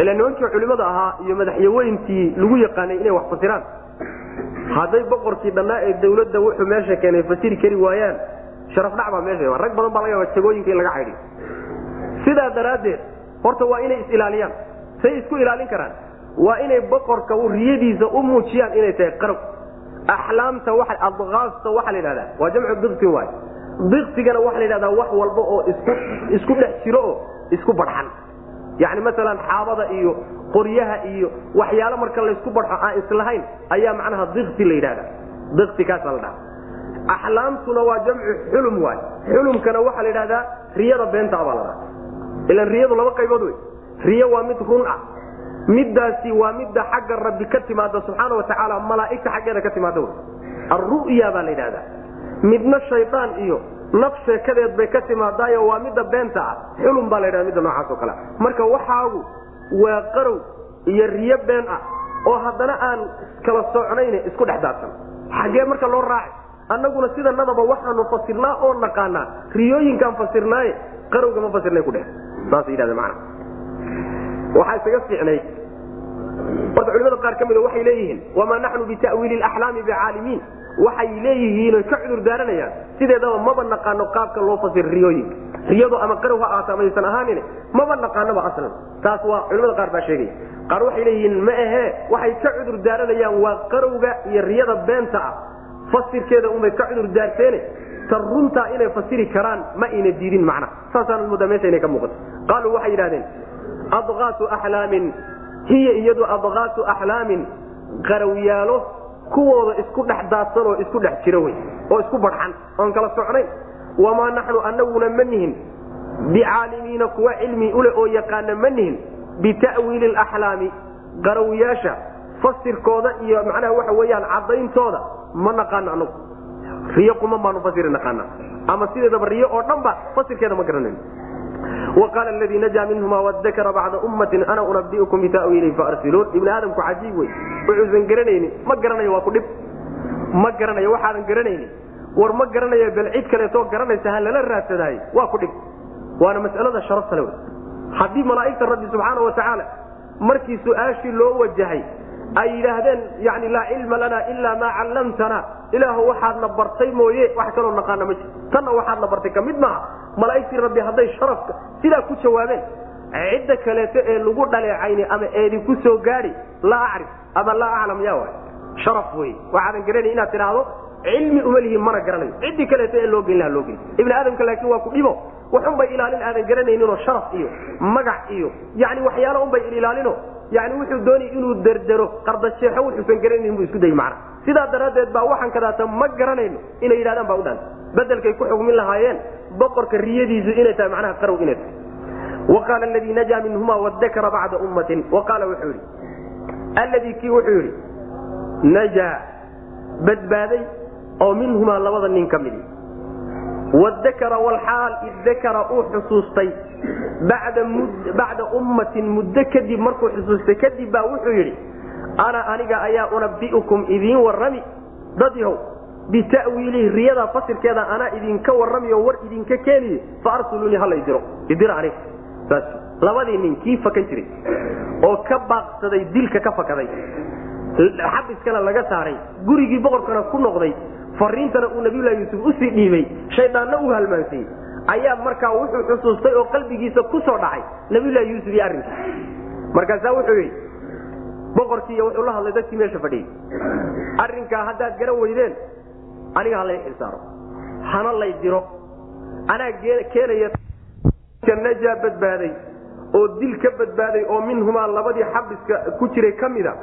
Ila nimankii culimmada ahaa iyo madaxyaweyntii lagu yaqaanay inay wax fasiraan hadday boqorkii dhannaa ee dawladda wuxuu meesha keenay fasiri kari waayaan sharaf dhac baa meesha rag badan baa laga yaaba jagooyinka in laga caydhiyo sidaa daraaddeed horta waa inay is-ilaaliyaan. Say isku ilaalin karaan. Waa inay boqorka riyadiisa u muujiyaan inay tahay qarow axlaamta adqaasta waxaa la yidhahdaa waa jamcu dikti waay diktigana waxaa la yidhahdaa wax walba oo isku dhex jiro oo isku badxan yani masalan xaabada iyo qoryaha iyo waxyaalo marka laysku badxo aan islahayn ayaa macnaha dikti la yidhahda dikti kaasa la dhaha axlaamtuna waa jamcu xulum waay xulumkana waxaa la yidhahdaa riyada beenta baa la dhaha ilan riyadu laba qaybood wey riyo waa mid run ah middaasi waa midda xagga rabbi ka timaada subxaana watacaala malaaigta xaggeeda ka timaada wy alru'ya baa la yidhahdaa midna shaydaan iyo naf sheekadeed bay ka timaadaayo waa midda beenta ah. Xulum baa la ydhahda midda noocaas oo kale. Marka waxaagu waa qarow iyo riyo been ah oo haddana aan kala socnayn isku dhex daadsan. Xaggee marka loo raacay annaguna sidanadaba waxaanu fasirnaa oo naqaanaa riyooyinkaan fasirnaaye qarowga ma fasirnay ku dheh saas yidhahda macana waxaa isaga fiicnay. Horta culimada qaar ka mida waxay leeyihiin wamaa naxnu bita'wiili laxlaami bicaalimiin waxay leeyihiin oy ka cudur daaranayaan sideedaba maba naqaano qaabka loo fasir riyooyinka. Riyadu ama qarow ha aata amaysan ahaanin maba naqaanoba aslan taas waa culimada qaar baa sheegaya qaar waxay leeyihiin ma ahee waxay ka cudur daaranayaan waa qarowga iyo riyada beenta ah. Fasirkeeda unbay ka cudur daarteene ta runtaa inay fasiri karaan ma ayna diidin macna. Saasaan moodaa meesha inay ka muuqato. Qaaluu waxay yidhahdeen adqaasu axlaamin hiya iyadu adqaasu axlaamin qarawyaalo kuwooda isku dhex daadsan oo isku dhex jira wey oo isku badxan oon kala socnayn wamaa naxnu anaguna ma nihin bicaalimiina kuwa cilmi ule oo yaqaana ma nihin bita'wiili laxlaami qarawyaasha fasirkooda iyo macnaha waxa weyaan caddayntooda ma naqaano anagu riyo quman baanu fasiri naqaana ama sideedaba riyo oo dhan ba fasirkeeda ma garanayno qaala ladii najaa minhuma wadakara bacda ummatin ana unabiukum bitawiili faarsiluun ibn aadamku cajiib wey wuxuusan garanayni ma garanayo waa ku dhib ma garanayo waxaadan war ma garanayo bal cid kaleetoo garanaysa ha lala raadsadaayo waa ku dhib waana masalada sharafta le haddii malaaigta rabbi subxaana watacaala markii su'aashii loo wajahay ay yidhaahdeen yani laa cilma lana ilaa maa callamtana ilaahu waxaadna bartay mooye wax kaloo naqaana ma jir. Tanna waxaadna bartay ka mid maaha. Malaa'igtii rabbi hadday sharafka sidaa ku jawaabeen. Cidda kaleeto ee lagu dhaleecayni ama eedinku soo gaadi laa acrif ama laa aclam ya waay. Sharaf wey waxaadan garanay inaad tidhaahdo cilmi uma mana garanayo ciddii kaleeto ee loo geyn laha loo geyn ibni aadamka laakiin waa ku dhibo. Waxunbay ilaalin aadan garanayninoo sharaf iyo magac iyo yani waxyaalo unbay ilaalino yani wuxuu doonay inuu derdero qardajeexo wuxuusan garanaynin buu isku dayy macna sidaa daraaddeed baa waxaan kadaata ma garanayno inay yidhahdaan baa u dhan bedelkay ku xugmin lahaayeen boqorka riyadiisu inay tahay macnaha qarow inay tahay. Wa qaala aladii najaa minhuma wadakara bacda ummatin. Wa qaala wuxuu yidhi alladii kii wuxuu yidhi najaa badbaaday oo minhumaa labada nin ka midi wadakara walxaal iddakara uu xusuustay bacda ummatin muddo kadib markuu xusuustay kadib baa wuxuu yidhi ana aniga ayaa unabi'ukum idiin warrami dad yahow bita'wiilihi riyada fasirkeeda anaa idinka warrami oo war idinka keeniye fa arsulunii hala idiro idira aniga saas labadii nin kii fakan jiray oo ka baaqsaday dilka ka fakaday xabiskana laga saaray. Gurigii boqorkana ku noqday. Fariintana uu nabiyulahi yuusuf u sii dhiibay. Shaydaanna u halmaansayey ayaa markaa wuxuu xusuustay oo qalbigiisa ku soo dhacay nabiyulahi yuusuf iyo arrinkiis markaasaa wuxuu yidhi boqorkiiy wuxuu la hadlay dadkii meesha fadhiyey arrinkaa haddaad garan weydeen aniga ha lay xilsaaro hana lay diro. Anaa keenaya najaa badbaaday oo dil ka badbaaday oo minhumaa labadii xabiska ku jiray ka mida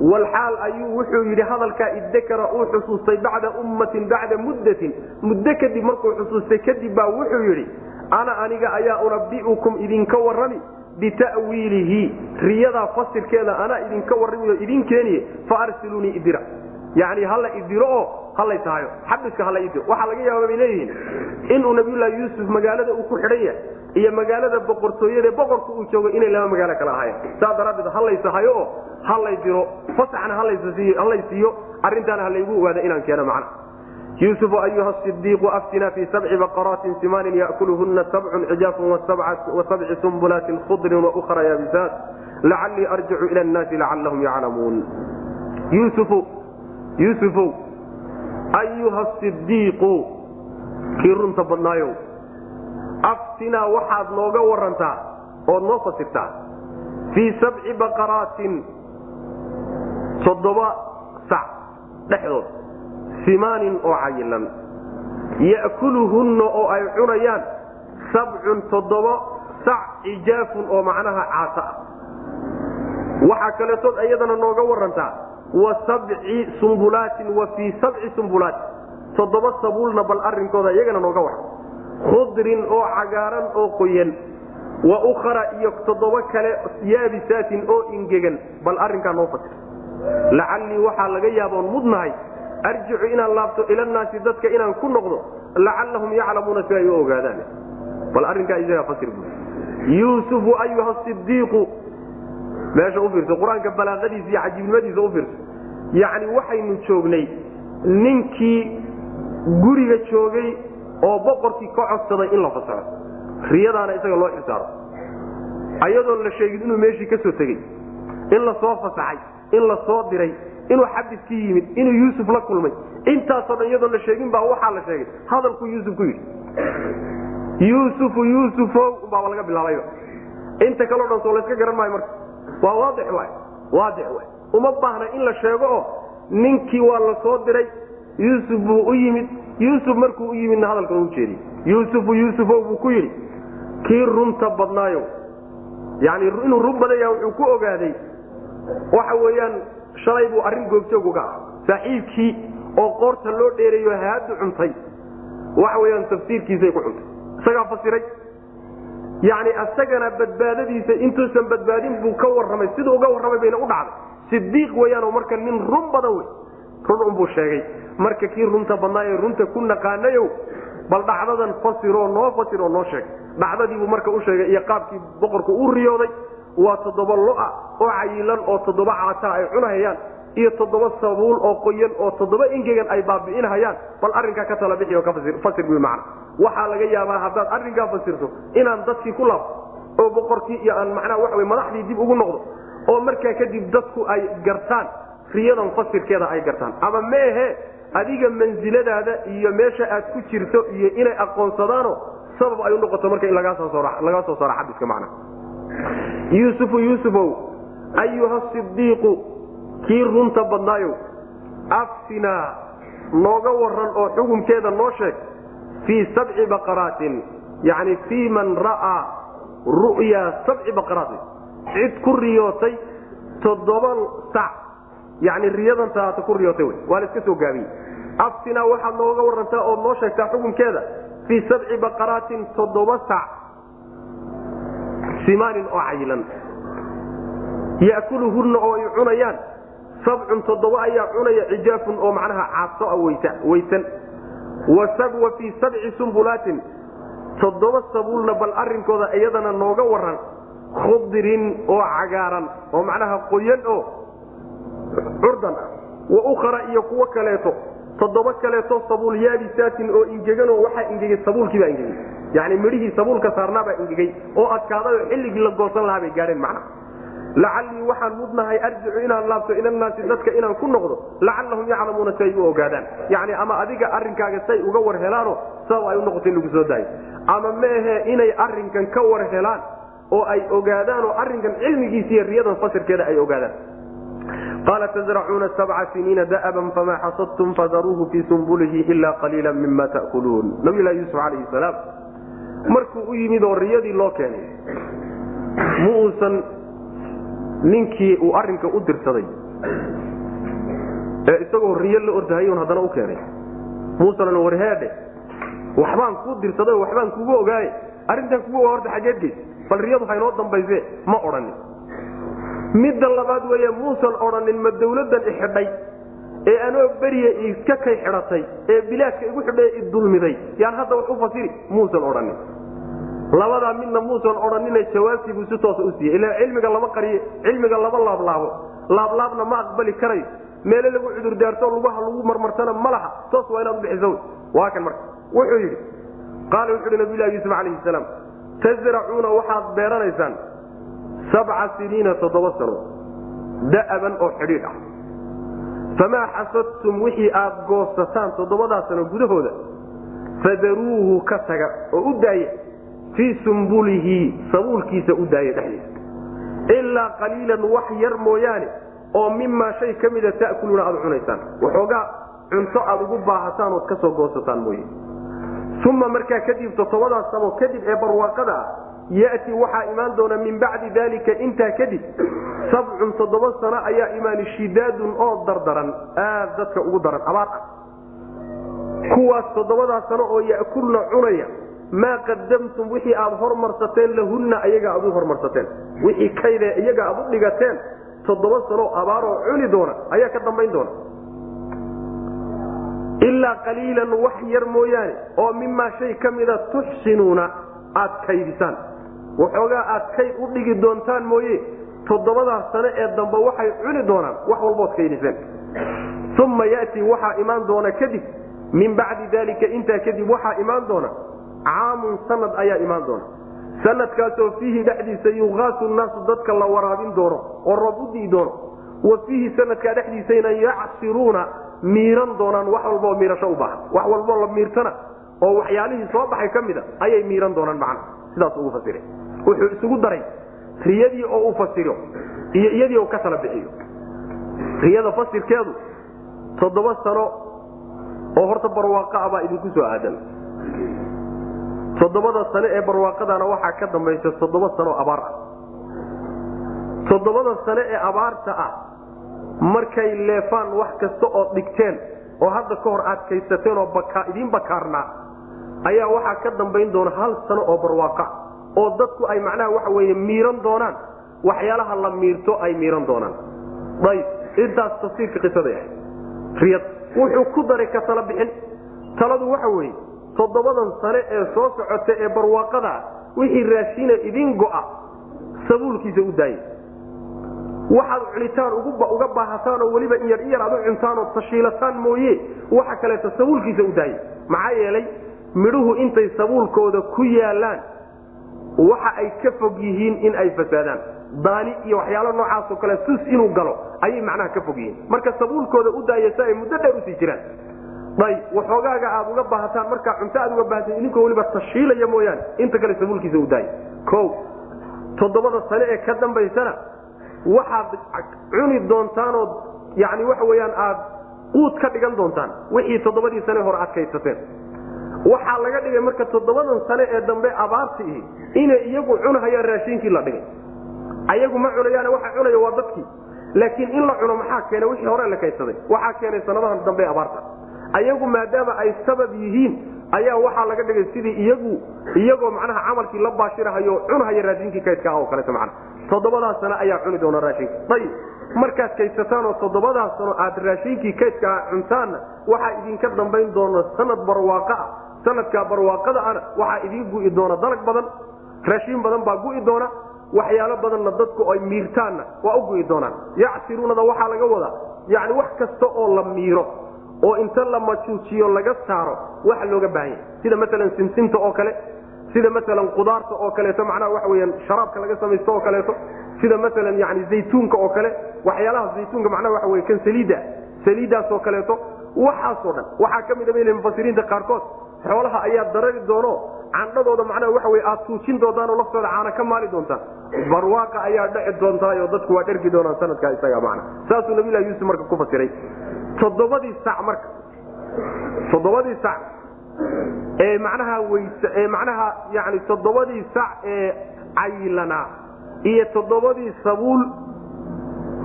walxaal ayuu wuxuu yidhi hadalkaa iddakara uu xusuustay bacda ummatin bacda muddatin. Muddo kadib markuu xusuustay kadib baa wuxuu yidhi ana aniga ayaa unabi'ukum idinka warrami bita'wiilihi. Riyadaa fasirkeeda anaa idinka warramiyo idin keeniye fa arsiluunii idira. Yacni hala idiro oo halay tahayo xabiska hala idiro waxaa laga yaaba bay leeyihiin. Inuu nabiyullaahi yuusuf magaalada uu ku xidhan yahay iyo magaalada boqortooyada boqorka uu joogo inay laba magaalo kala ahaayeen. Saa daraaddeed halay tahayo oo halay diro. Fasaxna halay siiyo. Arrintaana halaygu ogaada inaan keeno macna yuusufu ayuha sidiiqu aftinaa fii sabci baqaraatin simaanin ya'kuluhuna sabcun cijaafun wasabci sumbulaatin khudrin waukra yaabisaat. Lacallii arjicu ila annaasi lacallahum yaclamuun yuusufu yuusufow ayuha sidiiqu kii runta badnaayow aftinaa waxaad nooga warantaa ood noo fasirtaa fii sabci baqaraatin toddoba sac dhexdood simaanin oo cayilan ya'kuluhunna oo ay cunayaan sabcun toddoba sac cijaafun oo macnaha caasa ah waxaa kaleetood iyadana nooga warantaa wa sabci sumbulaatin wa fii sabci sumbulaatin toddoba sabuulna bal arrinkooda iyagana nooga waran khudrin oo cagaaran oo qoyan. Wa ukhra iyo toddoba kale yaabisaatin oo ingegan bal arrinkaa noo fasir lacallii waxaa laga yaaboon mudnahay arjicu inaan laabto ilannaasi dadka inaan ku noqdo lacallahum yaclamuuna si ay u ogaadaan. Bal arrinkaa isagaa fasir bu yuusufu ayuha sidiiqu meesha u fiirso qur'aanka balaaqadiisa iyo cajiibnimadiisa u fiirso yacni waxaynu joognay ninkii guriga joogay oo boqorkii ka codsaday in la fasaxo riyadaana isaga loo xilsaaro ayadoon la sheegin inuu meeshii ka soo tegey in la soo fasaxay in la soo diray inuu xabiskii yimid inuu yuusuf la kulmay. Intaasoo dhan iyadoon la sheegin baa waxaa la sheegay. Hadalkuu yuusuf ku yidhi. Yuusufu yuusufow baaba laga bilaabayba inta kaleo dhan soo layska garan maayo marka. Waa waadix waay waadix waay uma baahna in la sheego oo ninkii waa la soo diray yuusuf buu u yimid. Yuusuf markuu u yimidna hadalkan u jeediy yuusufu yuusufow buu ku yidhi kii runta badnaayo yani inuu run badan yaha wuxuu ku ogaaday waxa weeyaan shalay buu arrin goobjoog uga ah saaxiibkii oo qoorta loo dheereeyo haadu cuntay. Waxa weyaan tafsiirkiisay ku cuntay. Isagaa fasiray. Yani isagana badbaadadiisa intuusan badbaadin buu ka warramay. Siduu uga warramay bayna u dhacday sidiiq weyaanoo marka nin run badan wey run unbuu sheegay. Marka kii runta badnaaye runta ku naqaanayow bal dhacdadan fasiroo noo fasiroo noo sheeg dhacdadiibuu marka u sheegay iyo qaabkii boqorku u riyooday. Waa toddoba loa oo cayilan oo toddoba caata ay cunahayaan iyo toddoba sabuul oo qoyan oo toddoba ingegan ay baabi'inhayaan bal arrinkaa ka tala bixi oo ka fasir macna. Waxaa laga yaabaa haddaad arrinkaa fasirto inaan dadkii ku laabto oo boqorkii iyo aan macnaha waxa wey madaxdii dib ugu noqdo oo markaa kadib dadku ay gartaan riyadan fasirkeeda ay gartaan. Ama meehe adiga mansiladaada iyo meesha aad ku jirto iyo inay aqoonsadaano sabab ay u noqoto marka in lagaa soo saaro xadiska macna. Yuusufu yuusufow ayuha sidiiqu kii runta badnaayow afsinaa nooga waran oo xukunkeeda noo sheeg fii sabci baqaraatin yani fii man ra'aa ru'yaa sabci baqaraatin cid ku riyootay toddoba sac. Yani riyadan taata ku riyootay waa la iska soo gaabiyey. Afsinaa waxaad nooga warantaa ood noo sheegtaa xukunkeeda fii sabci baqaraatin toddoba sac. Simaanin oo cayilan. Ya'kuluhunna oo ay cunayaan. Sabcun toddoba ayaa cunaya cijaafun oo macnaha caabso a weysan. Wa fii sabci sumbulaatin. Toddoba sabuulna bal arrinkooda iyadana nooga waran khudrin oo cagaaran oo macnaha qoyan oo curdan ah. Wa ukhra iyo kuwo kaleeto toddoba kaleeto sabuul yaabisaatin oo ingeganoo waxaa ingegay sabuulkiibaa ingegay. Yani midhihii sabuulka saarnaabaa ingegay oo adkaaday oo xilligii la goosan lahaa bay gaadheen macna. Lacallii waxaan mudnahay arjicu inaan laabto ilanaasi dadka inaan ku noqdo lacallahum yaclamuuna si ay u ogaadaan. Yani ama adiga arrinkaaga say uga war helaano sabab ay u noqoto in lagu soo daayo. Ama meehe inay arrinkan ka war helaan oo ay ogaadaan oo arrinkan cilmigiisa iyo riyadan fasirkeeda ay ogaadaan. Qaala tزracuuna sabca siniina da'ban famaa xasadtum fadaruuhu fii sumbulihi ila qaliila mima ta'kuluun. Nabiylahi yuusuf calayhi salaam markuu u yimid oo riyadii loo keenay ma uusan ninkii uu arrinka u dirsaday ee isagoo riyo la ordahayon haddana u keenay muusan warheedhe waxbaan kuu dirsaday waxbaan kugu ogaaye arrintaan kugu ogaa horta xageed geys bal riyadu haynoo dambayse? Ma odhanin. Midda labaad weeye muusan odhanin ma dawladdan ixidhay ee anoo beriya iska kay xidhatay ee bilaadka igu xidhay idulmiday yaan hadda wax u fasiri muusan odhanin. Labadaa midna muusan odhanine jawaabtiibuu si toosa u siiyey ila cilmiga lama qariye cilmiga lama laablaabo. Laablaabna ma aqbali karayo meele lagu cudurdaarto lugaha lagu marmartana ma laha. Toos waa inaad ubixiso waa kan marka. Wuxuu yidhi qaala wuxu uhi nabiylahi yuusuf calayhi salaam tazracuuna waxaad beeranaysaan sabca siniina toddoba sano da'aban oo xidhiidh ah. Famaa xasadtum wixii aad goosataan toddobadaa sano gudahooda fadaruuhu ka taga oo u daaya fii sumbulihi sabuulkiisa u daaya dhexdiisa. Ilaa qaliilan wax yar mooyaane oo mimaa shay ka mida ta'kuluuna aad cunaysaan. Waxoogaa cunto aad ugu baahataan ood ka soo goosataan mooye uma markaa kadib toddobadaas samo kadib ee barwaaqada ah yati waxaa imaan doona min bacdi dalika intaa kadib sabcun toddoba sano ayaa imaani shidaadun oo dardaran aad dadka ugu daran abaar ah. Kuwaas toddobadaas sano oo ya'kulna cunaya maa qadamtum wixii aad hormarsateen lahunna ayaga aad u hormarsateen wixii kaydee iyaga aad u dhigateen toddoba sanoo abaaroo cuni doona ayaa ka dambayn doona ilaa qaliilan wax yar mooyaane oo mimaa shay ka mida tuxsinuuna aad kaydisaan. Waxoogaa aad kayd u dhigi doontaan mooye toddobadaas sane ee dambe waxay cuni doonaan wax walbood kaydiseen. Uma yati waxaa imaan doona kadib min bacdi dalika intaa kadib waxaa imaan doona caamun sanad ayaa imaan doona. Sanadkaasoo fiihi dhexdiisa yugaasu naasu dadka la waraabin doono oo roob u dii doono. Wa fiihi sanadkaa dhexdiisayna yacsiruuna miiran doonaan wax walboo miirasho u baahan. Wax walboo la miirtana oo waxyaalihii soo baxay ka mida ayay miiran doonaan macna. Sidaas ugu fasira wuxuu isugu daray riyadii oo u fasiro iyo iyadii oo ka tala bixiyo. Riyada fasirkeedu toddoba sano oo horta barwaaqa ah baa idinku soo aadan toddobada sano ee barwaaqadana waxaa ka dambaysa toddoba sanooo abaar ah. Toddobada sano ee abaarta ah markay leefaan wax kasta ood dhigteen oo hadda ka hor aad kaysateen oo idiin bakaarnaa ayaa waxaa ka dambayn doona hal sano oo barwaaqa oo dadku ay macnaha waxa weye miiran doonaan waxyaalaha la miirto ay miiran doonaan. Ayb intaas tafsiirka qisaday ahayd riyad wuxuu ku daray ka tala bixin. Taladu waxa weeye toddobadan sane ee soo socota ee barwaaqada wixii raashina idin go'a sabuulkiisa u daaya waxaad cunitaan uga baahataan oo weliba in yar in yar aad u cuntaan oo tashiilataan mooye. Waxa kaleeto sabuulkiisa u daaya maxaa yeelay midhuhu intay sabuulkooda ku yaalaan waxa ay ka fog yihiin in ay fasaadaan. Daani iyo waxyaalo noocaasoo kale sus inuu galo ayay macnaha ka fog yihiin. Marka sabuulkooda u daaya si ay muddo dheer u sii jiraan. Ayb waxoogaaga aad uga baahataan markaa cunto aad uga baahata idinkoo weliba tashiilaya mooyaane inta kale sabuulkiisa u daaya o toddobada sane ee ka dambaysana waxaad cuni doontaanood yani waxa weyaan aad quud ka dhigan doontaan wixii toddobadii sane hore adkaysateen. Waxaa laga dhigay marka toddobadan sane ee dambe abaartii inay iyagu cunahayaan raashinkii la dhigay. Ayagu ma cunayaan waxa cunaya waa dadkii laakiin in la cuno maxaa keena? Wixii hore la kaydsaday waxaa keenay sanadahan dambe abaarta. Ayagu maadaama ay sabab yihiin ayaa waxaa laga dhigay sidii iyagu iyagoo macnaha camalkii la baashirahayo cunhaya raashinkii kaydka ah oo kaleeto macna. Toddobadaas sano ayaa cuni doona raashinka. Ayib markaad kaydsataan oo toddobadaas sano aad raashinkii kaydka ah cuntaanna waxaa idinka dambayn doona sanad barwaaqo ah. Sanadkaa barwaaqada ana waxaa idiin gu'i doona dalag badan raashiin badan baa gu'i doona waxyaalo badanna dadku ay miirtaanna waa u gu'i doonaan. Yacsiruunada waxaa laga wadaa yani wax kasta oo la miiro oo inta la majuujiyo laga saaro waxa looga baahan yahay. Sida maalan simsimta oo kale sida maalan qudaarta oo kaleeto macnaha waxa weyaan sharaabka laga samaysto oo kaleeto sida maalan yani zaytuunka oo kale waxyaalaha zaytuunka macnaha waxa wey kan saliidda saliiddaas oo kaleeto waxaasoo dhan. Waxaa ka mid a bay mufasiriinta qaarkood xoolaha ayaa darari doono candhadooda macnaha waxa wey aad tuujin doontaan oo laftooda caana ka maali doontaan barwaaqa ayaa dheci doontaayoo dadku waa dhergi doonaan sanadkaa isaga macna. Saasuu nabilahi yuusuf marka ku fasiray. Toddobadii sac marka. Toddobadii sac ee macnaha weyse ee macnaha yani toddobadii sac ee caylanaa iyo toddobadii sabuul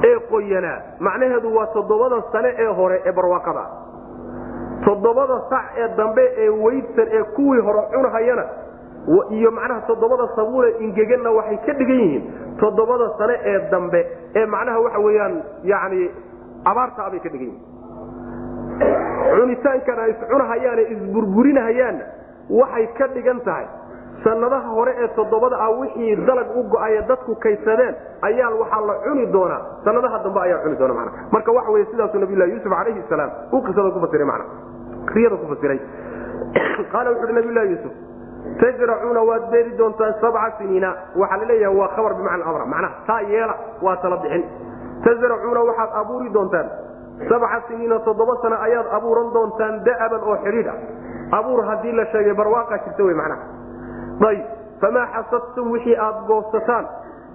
ee qoyanaa macnaheedu waa toddobada sane ee hore ee barwaaqada toddobada sac ee dambe ee weydsan ee kuwii hore cunhayana iyo macnaha toddobada sabuulee ingeganna waxay ka dhigan yihiin toddobada sane ee dambe ee macnaha waxa weeyaan yani abaarta abay ka dhigan yihiin. Cunitaankana iscunahayaane isburburinahayaanna waxay ka dhigan tahay sanadaha hore ee toddobada ah wixii dalag u go'aye dadku kaydsadeen ayaa waxaa la cuni doonaa. Sanadaha dambe ayaa cuni doona mana marka waxa wey sidaasuu nabiylahi yuusuf calayhi salaam uu qisada ku fasiray mana riyada ku fasiray. *coughs* Qaala wuxu uhi nabiylahi yuusuf tajracuuna waad beeri doontaan sabca siniina. Waxaa laleeyaha waa khabar bimacna amra macnaha taa yeela waa tala bixin. Tajracuuna waxaad abuuri doontaan sabca siniina toddoba sano ayaad abuuran doontaan da'aban oo xidhiidh ah. Abuur haddii la sheegay barwaaqa jirta wey macnaha ayb famaa xasadtum wixii aad goosataan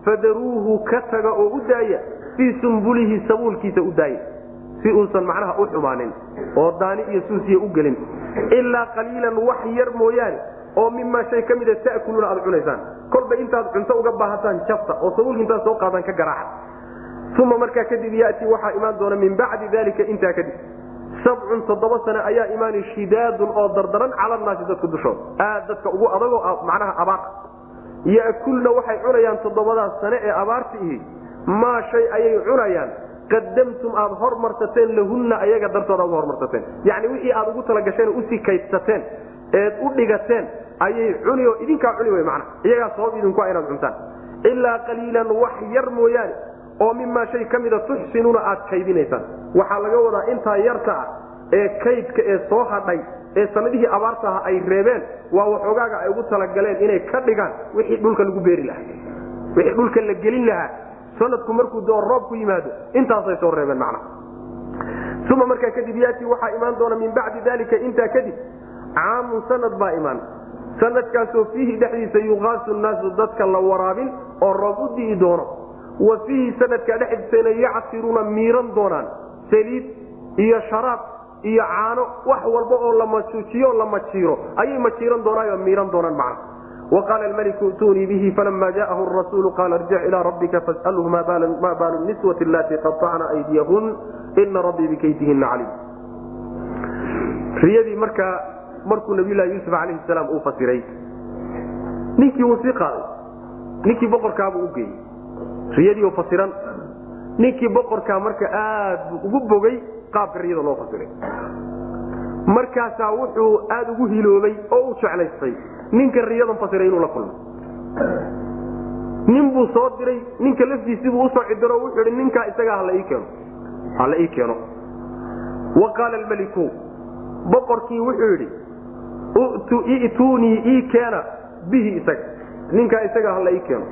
fadaruuhu ka taga oo u daaya fii sumbulihi sabuulkiisa u daaya. Si uusan macnaha u xumaanin oo daani iyo suusiya u gelin. Ilaa qaliilan wax yar mooyaane oo mimaa shay ka mida ta'kuluuna aad cunaysaan. Kolba intaad cunto uga baahataan jabta oo sabuulka intaad soo qaadaan ka garaaca. Uma markaa kadib yati waxaa imaan doona min bacdi dalika intaa kadib sabcun toddoba sane ayaa imaani shidaadun oo dardaran cala naasi dadka dushooda aad dadka ugu adagoo macnaha abaar. Ya'kulna waxay cunayaan toddobadaas sane ee abaarta ihi. Maa shay ayay cunayaan. Qadamtum aad hormarsateen lahunna ayaga dartooda uga hormarsateen yacni wixii aad ugu talagasheen u sii kaydsateen eed u dhigateen ayay cuni oo idinkaa cuni wey macna iyagaa sabab idinku inaad cuntaan. Ilaa qaliilan wax yar mooyaane oo mimaa shay ka mida tuxsinuuna aad kaydinaysaan waxaa laga wadaa intaa yarta ah ee kaydka ee soo hadhay ee sanadihii abaarta aha ay reebeen waa waxoogaaga ay ugu talagaleen inay ka dhigaan wixii dhulka lagu beeri lahaa. Wixii dhulka la gelin lahaa. Sanadku markuu doo roob ku yimaado. Intaasay soo reebeen macna. Uma markaa kadib yaati waxaa imaan doona min bacdi dalika intaa kadib caamun sanad baa imaan. Sanadkaasoo fiihi dhexdiisa yuqaasu naasu dadka la waraabin oo roob u di'i doono wa fiihi sanadka dhexdiisana yacsiruuna miiran doonaan. Saliid iyo sharaab iyo caano wax walba oo la majuujiyo la majiiro. Ayay majiiran doonaayo miiran doonaan macna. Waqaala almaliku ituunii bihi falama jaءahu rasuulu qaala irjic ilaa rabbika fas'alhu ma baalu niswati alatii qaطacna aydiyahun ina rabbii bikaytihina caliim. Riyadii markaa markuu nabiylahi yuusuf alayhi salaam uu fasiray ninkii wuu sii qaaday. Ninkii boqorkaabuu u geeyey riyadii fasiran ninkii boqorkaa marka aad buu ugu bogay qaabka riyada loo fasiray. Markaasaa wuxuu aada ugu hiloobay oo u jeclaystay ninka riyadan fasiray inuu la kulmo. Nin ninbuu soo diray ninka laftiisiibuu u soo cidiro wuxuu ihi ninkaa isagaa hala ii keeno hala ii keeno. Wa qaala almeliku boqorkii wuxuu yidhi i'tuunii ii keena bihi isaga ninkaa isaga hala ii keeno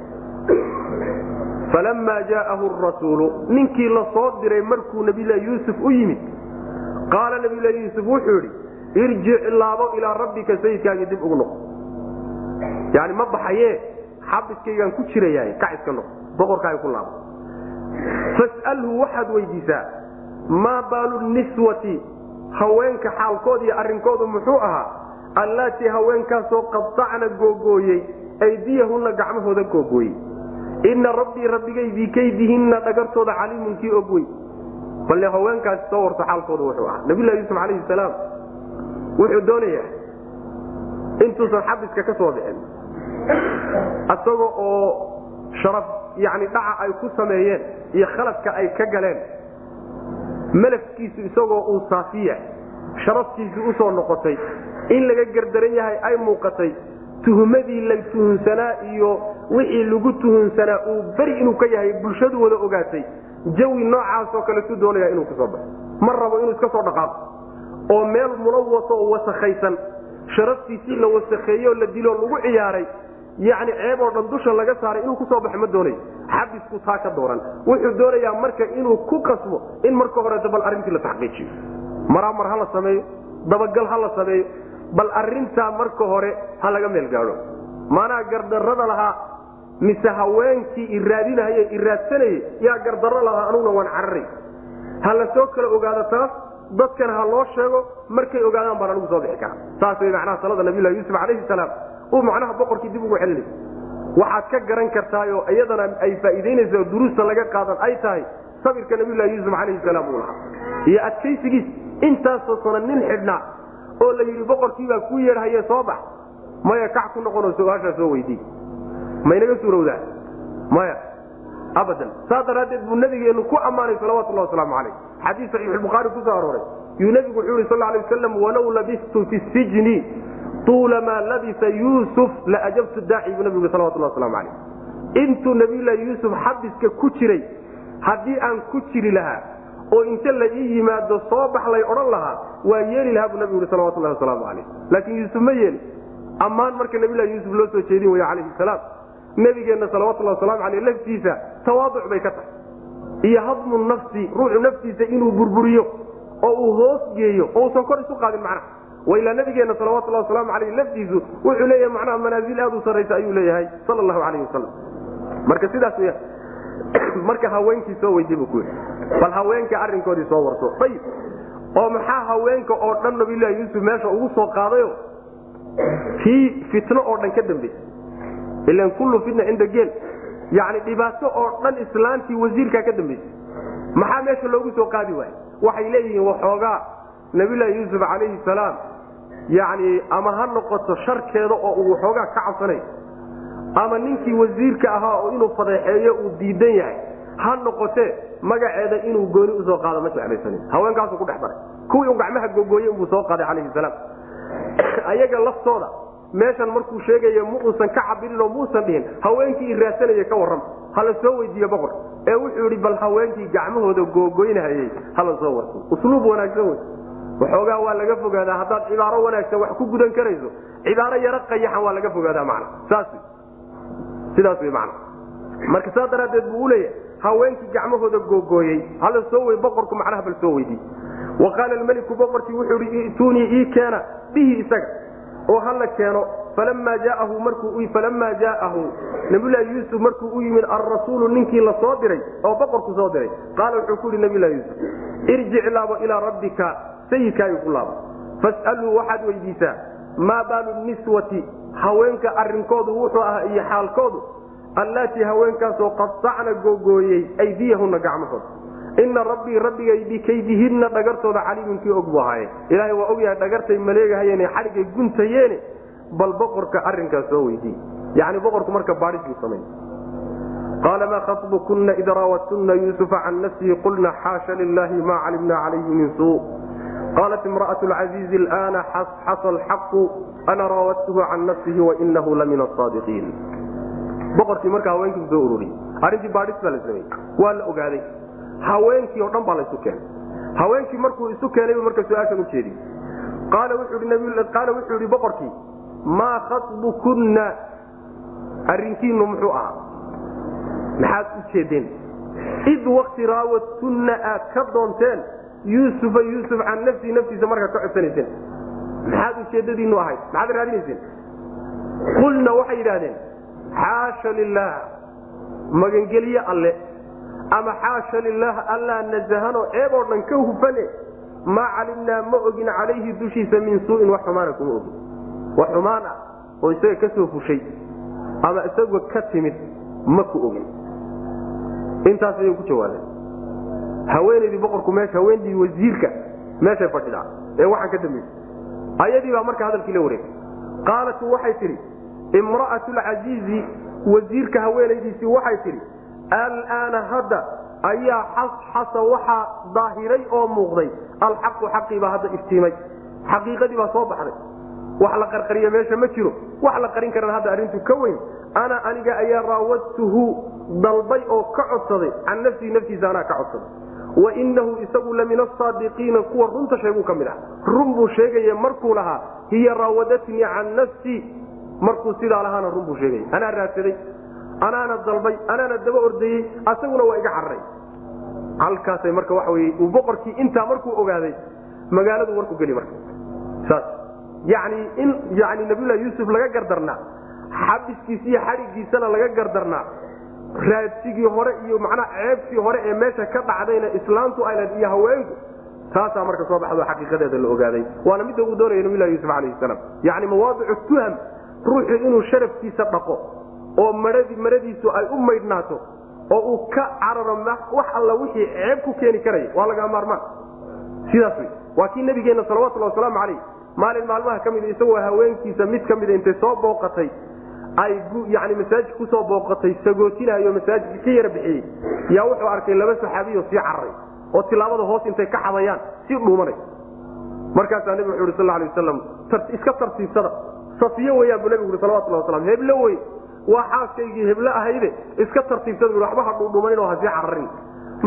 falamaa jaa'ahu rasuulu ninkii la soo diray markuu nabiylahi yuusuf u yimid qaala nabiylahi yuusuf wuxuu yidhi irjic laabo ilaa rabbika sayidkaagii dib ugu noqo. Yani ma baxaye xabiskaygaan ku jirayaa kac iska noqo boqorkaaga ku laabo. Fas'alhu waxaad weydiisaa maa baalu niswati? Haweenka xaalkood iyo arrinkoodu muxuu ahaa allaatii haweenkaasoo qadacna googooyey aydiyahunna gacmahooda googooyey inna rabbii rabbigay bikaydihinna dhagartooda caliimun kii og wey balle haweenkaasi soo warto xaalkooda wuxuu ahaa. Nabiylahi yuusuf calayhi salaam wuxuu doonayaa intuusan xabiska ka soo bixin. Isaga oo sharaf yani dhaca ay ku sameeyeen iyo khaladka ay ka galeen malafkiisu isagoo uu saafiya sharaftiisu u soo noqotay in laga gardaran yahay ay muuqatay tuhumadii la tuhunsanaa iyo wixii lagu tuhunsanaa uu beri inuu ka yahay bulshadu wada ogaatay. Jawi noocaasoo kaletu doonaya inuu ka soo baxo. Ma rabo inuu iska soo dhaqaaqo. Oo meel mulawaso oo wasakhaysan sharaftiisii la wasakheeyeoo la diloo lagu ciyaaray yacni ceeb oo dhan dusha laga saaray inuu ku soo baxo ma doonayo. Xabisku taa ka dooran. Wuxuu doonayaa marka inuu ku qasbo in marka horeeta bal arrintii la taxqiijiyo. Maraamar ha la sameeyo dabagal ha la sameeyo bal arrintaa marka hore ha laga meel gaadho maanaa gardarrada lahaa mise haweenkii iraadinahaye iraadsanayey yaa gardarro lahaa anuguna waan cararay ha la soo kala ogaado taas dadkana ha loo sheego markay ogaadaan baan anugu soo bixi kara saas way macnaha talada nabiylahi yuusuf calayhi salaam. Uu macnaha boqorkii dib ugu celinay waxaad ka garan kartaayoo iyadana ay faa'iidaynaysa duruusta laga qaadan ay tahay sabirka nabiylahi yuusuf calayhi salaam uu lahaa. Iyo adkaysigiis intaasoo sana nin xidhnaa oo la yidhi boqorkiibaa kuu yeedhaye soo bax. Maya kac ku noqonoo su'aashaa soo weydii maynaga suurowdaa? Maya abadan. Saa daraaddeed buu nabigeenu ku ammaanay salawatullahi wasalaamu calayh. Xadiis saxiixulbukhaari ku soo arooray. Yuu nebigu wuxuu yihi sal alay wasalam walow labistu fi sijni tuula maa labisa yuusuf la ajabtu daaci buu nabigu salawatullah waslamu calayh. Intuu nabiyullaahi yuusuf xabiska ku jiray haddii aan ku jiri lahaa oo inta la ii yimaado soo bax lay odhan lahaa waa yeeli lahaa buu nabigu yhi salawatullahi wasalaamu calayh laakiin yuusuf ma yeeli ammaan marka nabiylahi yuusuf loo soo jeedin waya calayhi salaam. Nabigeenna salawatullahi waslamu aleyh laftiisa tawaaduc bay ka tahay. Iyo hadmu nafsi ruuxu naftiisa inuu burburiyo oo uu hoos geeyo oo usan kor isu qaadin macnaha. Wailaa nabigeenna salawatullahi wasalaamu aleyh laftiisu wuxuu leeyahay macnaha manaasil aad u sarraysa ayuu leeyahay sal allahu alayh wasalam marka sidaas *clears throat* marka haweenkii soo weydiy buu ku yidhi bal haweenka arrinkoodii soo warso ayib. oo maxaa haweenka oo dhan nabiyullahi yuusuf meesha ugu soo qaadayo? Kii fitno oo dhan ka dambaysay ilan kullu fitna cinda geel. Yani dhibaato oo dhan islaantii wasiirkaa ka dambaysay maxaa meesha loogu soo qaadi waayey? Waxay leeyihiin waxoogaa nabiyullaahi yuusuf calayhi salaam. Yani ama ha noqoto sharkeeda oo uu waxoogaa ka cabsanay. Ama ninkii wasiirka ahaa oo inuu fadeexeeyo uu diidan yahay. Ha noqotee magaceeda inuu gooni u soo qaado ma jeclaysanin. Haweenkaasuu ku dhex daray kuwii u gacmaha gogooye inbuu soo qaaday calayhi salaam. *clears throat* Ayaga laftooda meeshan markuu sheegayo ma uusan ka cabirin oo muusan dhihin haweenkii i raadsanaya ka warrama. Hala soo weydiiye boqor. Ee wuxuu yidhi bal haweenkii gacmahooda googoynahayey hala soo warso usluub wanaagsan wey. Waxoogaa waa laga fogaadaa haddaad cibaaro wanaagsan wax ku gudan karayso. Cibaaro yaro qayaxan waa laga fogaadaa macna. Saas sidaas wey macna. Marka saa daraaddeed buu uleeyahay haweenkii gacmahooda googooyey hala soo wey boqorku macnaha bal soo weydiiy wa qaala almeliku boqorkii wuxuu ihi i'tuunii ii keena bihi isaga. Oo hala keeno falamaa jaaahu markuu falamaa jaa'ahu nabiyullaahi yuusuf markuu u yimid alrasuulu ninkii la soo diray oo boqorku soo diray. Qaala wuxuu ku yidhi nabiyullahi yuusuf irjic laabo ilaa rabbika sayidkaaga ku laabo. Fas'aluu waxaad weydiisaa maa baalu niswati haweenka arrinkoodu wuxuu ahaa iyo xaalkoodu allaatii haweenkaasoo qadacna googooyey aydiyahunna gacmahooda. Ina rabbii rabbigay bikaydihinna dhagartooda caliimunkii og buu ahaaye. Ilaahay waa ogyahay dhagartay maleegahayeen xadhigay guntayeene. Bal boqorka arrinkaas soo weydiiy yani boqorku marka baadhis buu samay qaala maa khaطbukuna id raawadtuna yuusufa can nafsihi qulna xaasha lilahi ma calimna calayhi min suu. Qaalat imra'aة lcaziizi alana xasa alxaqu ana raawadtuhu can nafsihi wainahu lamin asaadiqiin boqorkii markaa haweenkiisu soo ururiyey arrintii baadhis baa la sameeyey. Waa la ogaaday. Haweenkii oo dhan baa la isu keenay. Haweenkii markuu isu keenay buu marka su'aashan u jeediyey. Qaala wuxuu yihi boqorkii maa khabukunna arrinkiinu muxuu ahaa. Maxaad u jeedeen? Id wakti raawadtunna aad ka doonteen yuusufa yuusuf can nafsii naftiisa markaad ka codsanayseen maxaad ujeedadiinu ahayd? Maxaad raadinayseen? Qulna waxay yidhaahdeen xaasha lilaah magangelye alle ama xaasha lilaah allaa nasahanoo ceeb oo dhan ka hufane maa calimnaa ma ogin calayhi dushiisa min suu'in wax xumaana kuma ogin. Wax xumaan ah oo isaga ka soo fushay ama isagoo ka timid ma ku ogin. Intaas ayay ku jawaabeen haweenaydii boqorku meesha haweentii wasiirka meeshay fadhidaa. Ee waxaan ka dambaysay ayadii baa marka hadalkii la wareegay. Qaalat waxay tidhi imra'atu lcasiizi wasiirka haweenaydiisii waxay tidhi alaana hadda ayaa xasxasa waxaa daahiray oo muuqday. Alxaqu xaqiibaa hadda iftiimay. Xaqiiqadii baa soo baxday. Wax la qarqariya meesha ma jiro. Wax la qarin karan hadda arrintu ka weyn. Ana aniga ayaa raawadtuhu dalbay oo ka codsaday. Can nafsii naftiisa anaa ka codsaday. Wainahu isagu la min asaadiqiina kuwa runta sheeguu ka mid ah. Run buu sheegaya markuu lahaa hiya raawadatnii can nafsii markuu sidaa lahaana run buu sheegaya anaa raadsaday anaana dalbay anaana daba ordayey asaguna waa iga cararay halkaasay marka wey uu boqorkii intaa markuu ogaaday magaaladu warku geli marka. Saas. Yani in yani nabiyullahi yuusuf laga gardarnaa xabiskiisa iyo xadhigiisana laga gardarnaa raadsigii hore iyo macnaha ceebtii hore ee meesha ka dhacdayna islaamtu aylan iyo haweenku taasaa marka soo baxdo xaqiiqadeeda la ogaaday. Waana midda uu doonaya nabilahi yusuf alayhi salaam. Yani mawaadicu tuham ruuxu inuu sharafkiisa dhaqo oo maradi maradiisu ay u maydhnaato oo uu ka cararo wax alla wixii ceeb ku keeni karaya waa laga maarmaan. Sidaas wey waa kii nabigeenna salawatulli wasalaamu calayh maalin maalmaha ka mida isagoo haweenkiisa mid ka mida intay soo booqatay ay yani masaajid ku soo booqatay sagootinaayo masaajidka ka yara bixiyey yaa wuxuu arkay laba saxaabiyo sii cararay oo tilaabada hoos intay ka xadayaan sii dhuumanay. Markaasaa nebigu wuxu uhi sal alay wasalam iska tartiibsada safiyo weyaan buu nebigu ui salawatullah waslam heblo wey waa xaaskaygii heblo ahayde iska tartiibsada bu waxba ha dhuudhumanin oo ha sii cararin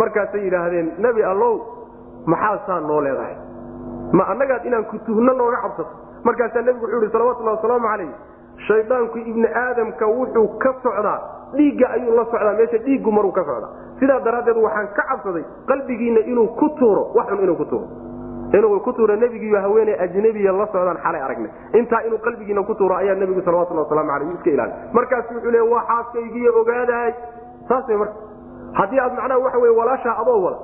markaasay yidhaahdeen nebi allow maxaa saa noo leedahay? Ma annagaad inaan kutuhno nooga cabsato. Markaasaa nebigu wuxuu ihi salawatullahi wasalaamu calayh shaydaanku ibni aadamka wuxuu ka socdaa dhiigga ayuu la socdaa meesha dhiiggu maruu ka socdaa. Sidaa daraaddeed waxaan ka cabsaday qalbigiinna inuu ku tuuro waxun inuu ku tuuro inuu ku tuuro nebigiiyo haweeney ajnabiya la socdaan xalay aragnay. Intaa inuu qalbigiina ku tuuro ayaa nebigu salawatullah waslamu calayh iska ilaali. Markaasu wuxuu le waa xaaskaygiiyo ogaadahay. Saas way marka. Haddii aad macnaha waxa wey walaashaa adoo wada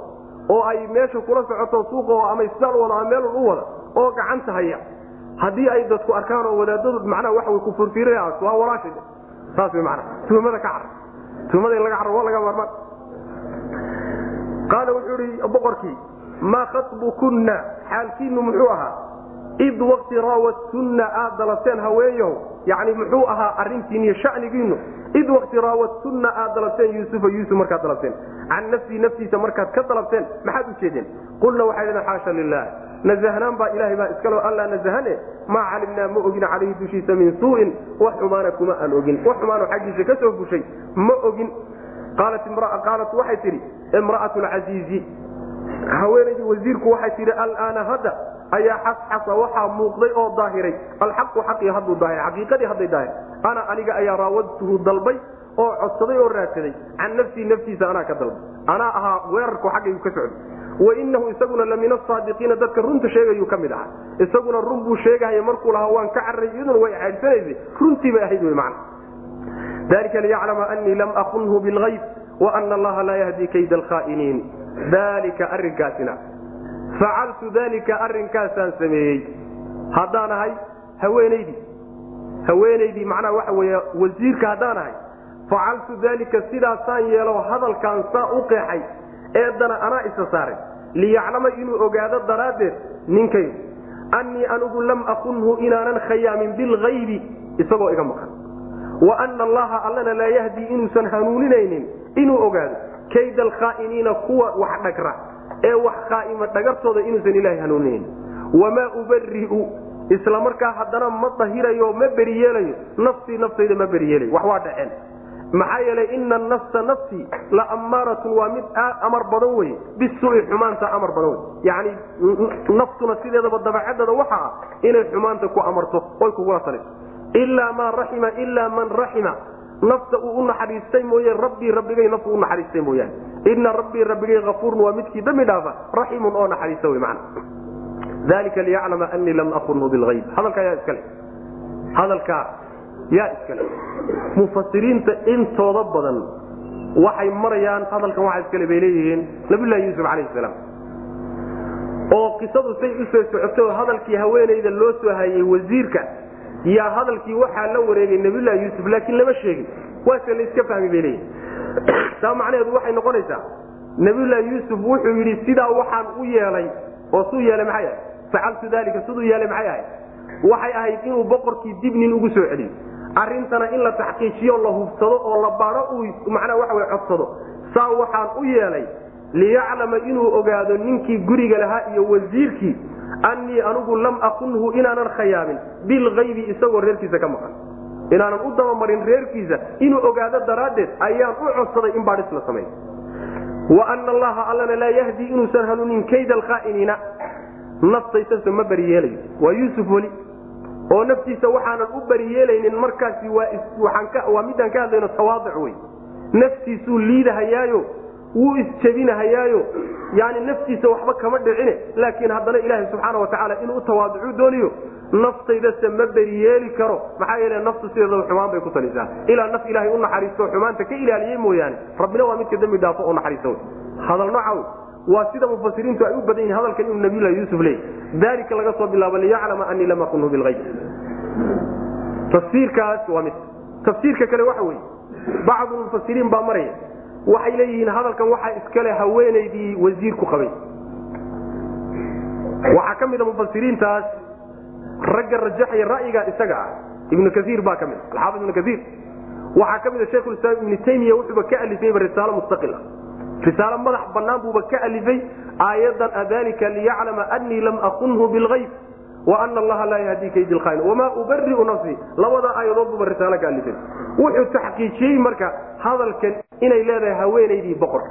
oo ay meesha kula socoto suuqa ama isbitaal wada ama meel u wada oo gacanta haya haddii ay dadku arkaan oo wadaadadu macnaha waxa ku furfiiraya waa walaasha saas way macnaha. Tuhmada ka car tuhmada laga carro waa laga maarmaan qaala wuxuu ihi boqorkii maa khatbukunna xaalkiinu muxuu ahaa id wakti raawadtunna aad dalabteen haweenyahow yani muxuu ahaa arintiin iyo shanigiinu id wakti raawadtunna aad dalabteen yuusufa yuusuf markaad dalabteen can nafsii naftiisa markaad ka dalabteen maxaad u jeedeen? Qulna waxay dhaheen xaasha lilah nasahnaan baa ilahay baa iskalo allaa nasahane maa calimnaa ma ogin calayhi dushiisa min suu'in wax xumaana kuma aan ogin wax xumaano xaggiisa ka soo fushay ma ogin. Qaalat waxay tidhi imra'atu lcasiizi haweenaydii wasiirku waxay tidhi alaana hadda ayaa xasxasa waxaa muuqday oo daahiray. Alxaqu xaqii hadduu daahir xaqiiqadii hadday daahir ana aniga ayaa raawadtuhu dalbay oo codsaday oo raadsaday. Can nafsii naftiisa anaa ka dalbay. Anaa ahaa weerarku xaggaygu ka socday. Wainahu isaguna la min asaadiqiina dadka runta sheegayuu ka mid ahaa. Isaguna run buu sheegahaya markuu lahaa waan ka carray iyaduna way caadsanaysa runtii bay ahayd wy man dalika liyaclama anii lam akunhu bilgayb waana allaha laa yahdi kayda alkhaa'iniin dalika arrinkaasina. Facaltu dalika arrinkaasaan sameeyey. Haddaan ahay haweenaydii haweenaydii macnaha waxa weeye wasiirka haddaan ahay. Facaltu dalika sidaasaan yeelo hadalkaan saa u qeexay eedana anaa isa saaray liyaclama inuu ogaado daraaddeed ninkaygu annii anigu lam akunhu inaanan khayaamin bilgaybi isagoo iga maqan. Wa ana allaha allana laa yahdii inuusan hanuuninaynin inuu ogaado kayda alkhaa'iniina kuwa wax dhagra ee wax khaa'ima dhagartooda inuusan ilaahay hanuuninayn wamaa ubari'u isla markaa haddana ma dahirayo ma beriyeelayo nafsii naftayda ma beriyeelayo wax waa dhaceen. Maxaa yeelay ina nafsa nafsi la ammaaratun waa mid amar badan wey bisuui xumaanta amar badan wey yani naftuna sideedaba dabacadeeda waxa ah inay xumaanta ku amarto oy kugula taliso ilaa maa raxima ilaa man raxima nafta uu u naxariistay mooye rabbii rabbigay naftu u naxariistay mooyaane ina rabbii rabbigay afuurun waa midkii dambi dhaafa raximun oo naxariista wey man dalika liyaclama anii lam akunhu bilayb hadalkaa yaa iskale. Hadalkaa yaa iskale. Mufasiriinta intooda badan waxay marayaan hadalkan waxa iskale bay leeyihiin nabiylahi yuusuf calayh salaam. Oo qisadu say u soo socotay oo hadalkii haweenayda loo soo hayay wasiirka yaa hadalkii waxaa la wareegay nabiylahi yuusuf laakiin lama sheegin. Waase la iska fahmi bay leeyihiin taa macnaheedu waxay noqonaysaa nabiylahi yuusuf wuxuu yidhi sidaa waxaan u yeelay oo suu yeelay maxay ahay? Facaltu dalika siduu yeelay maxay ahayd waxay ahayd inuu boqorkii dib nin ugu soo celiyo arrintana in la taxqiijiyo la hubsado oo la baaro uu macnaa waxa way codsado. Saa waxaan u yeelay liyaclama inuu ogaado ninkii guriga lahaa iyo wasiirkii annii anigu lam akunhu inaanan khayaamin bilkaybi isagoo reerkiisa ka maqan. Inaanan u dabamarin reerkiisa. Inuu ogaado daraaddeed ayaan u codsaday in baadhis la sameeyo wa ana allaha allana laa yahdi inuusan hanuunin kayda alkhaa'iniina naftaysanse ma bariyeelayo waa yuusuf weli. Oo naftiisa waxaanan u bariyeelaynin markaasi waa midaan ka hadlayno tawaadic wey naftiisuu liidahayaayo wuu isjebinahayaayo yani naftiisa waxba kama dhicine laakiin haddana ilaaha subxaana watacaala inuu u tawaadicu dooniyo naftaydase ma beriyeeli karo. Maxaa yeele naftu sideedaba xumaan bay ku talisaa. Ilaa naf ilaahay u naxariisto xumaanta ka ilaaliyey mooyaane. Rabbina waa midka dembi dhaafo u naxariista wey. Hadal nooca wey waa sida mufasiriintu ay u badan yihiin hadalkan inuu nabiylahi yuusuf leey dalika laga soo bilaabo liyaclama anii lam akunhu bilayb tafsiirkaas waa mid. Tafsiirka kale waxa weeye bacdu mufasiriin baa maraya waxay leeyihiin hadalkan waxaa iskale haweenaydii wasiirku qabay. Waxaa ka mida mufasiriintaas ragga rajaxaya ra'yiga isaga ah ibnu kaiir baa ka mid alxaafid ibnu kaiir waxaa ka mida shekhulislaam ibnu taymiya wuxuuba ka alifayba risaalo mustaqila risaalo madax banaan buuba ka alifay aayadan adalika liyaclama anii lam akunhu bilgayb waana allaha laa yahdi kayd lkhain wamaa ubariu nafsii labada aayadood ka alifay wuxuu taxqiijiyey marka hadalkan inay leedahay haweenaydii boqorka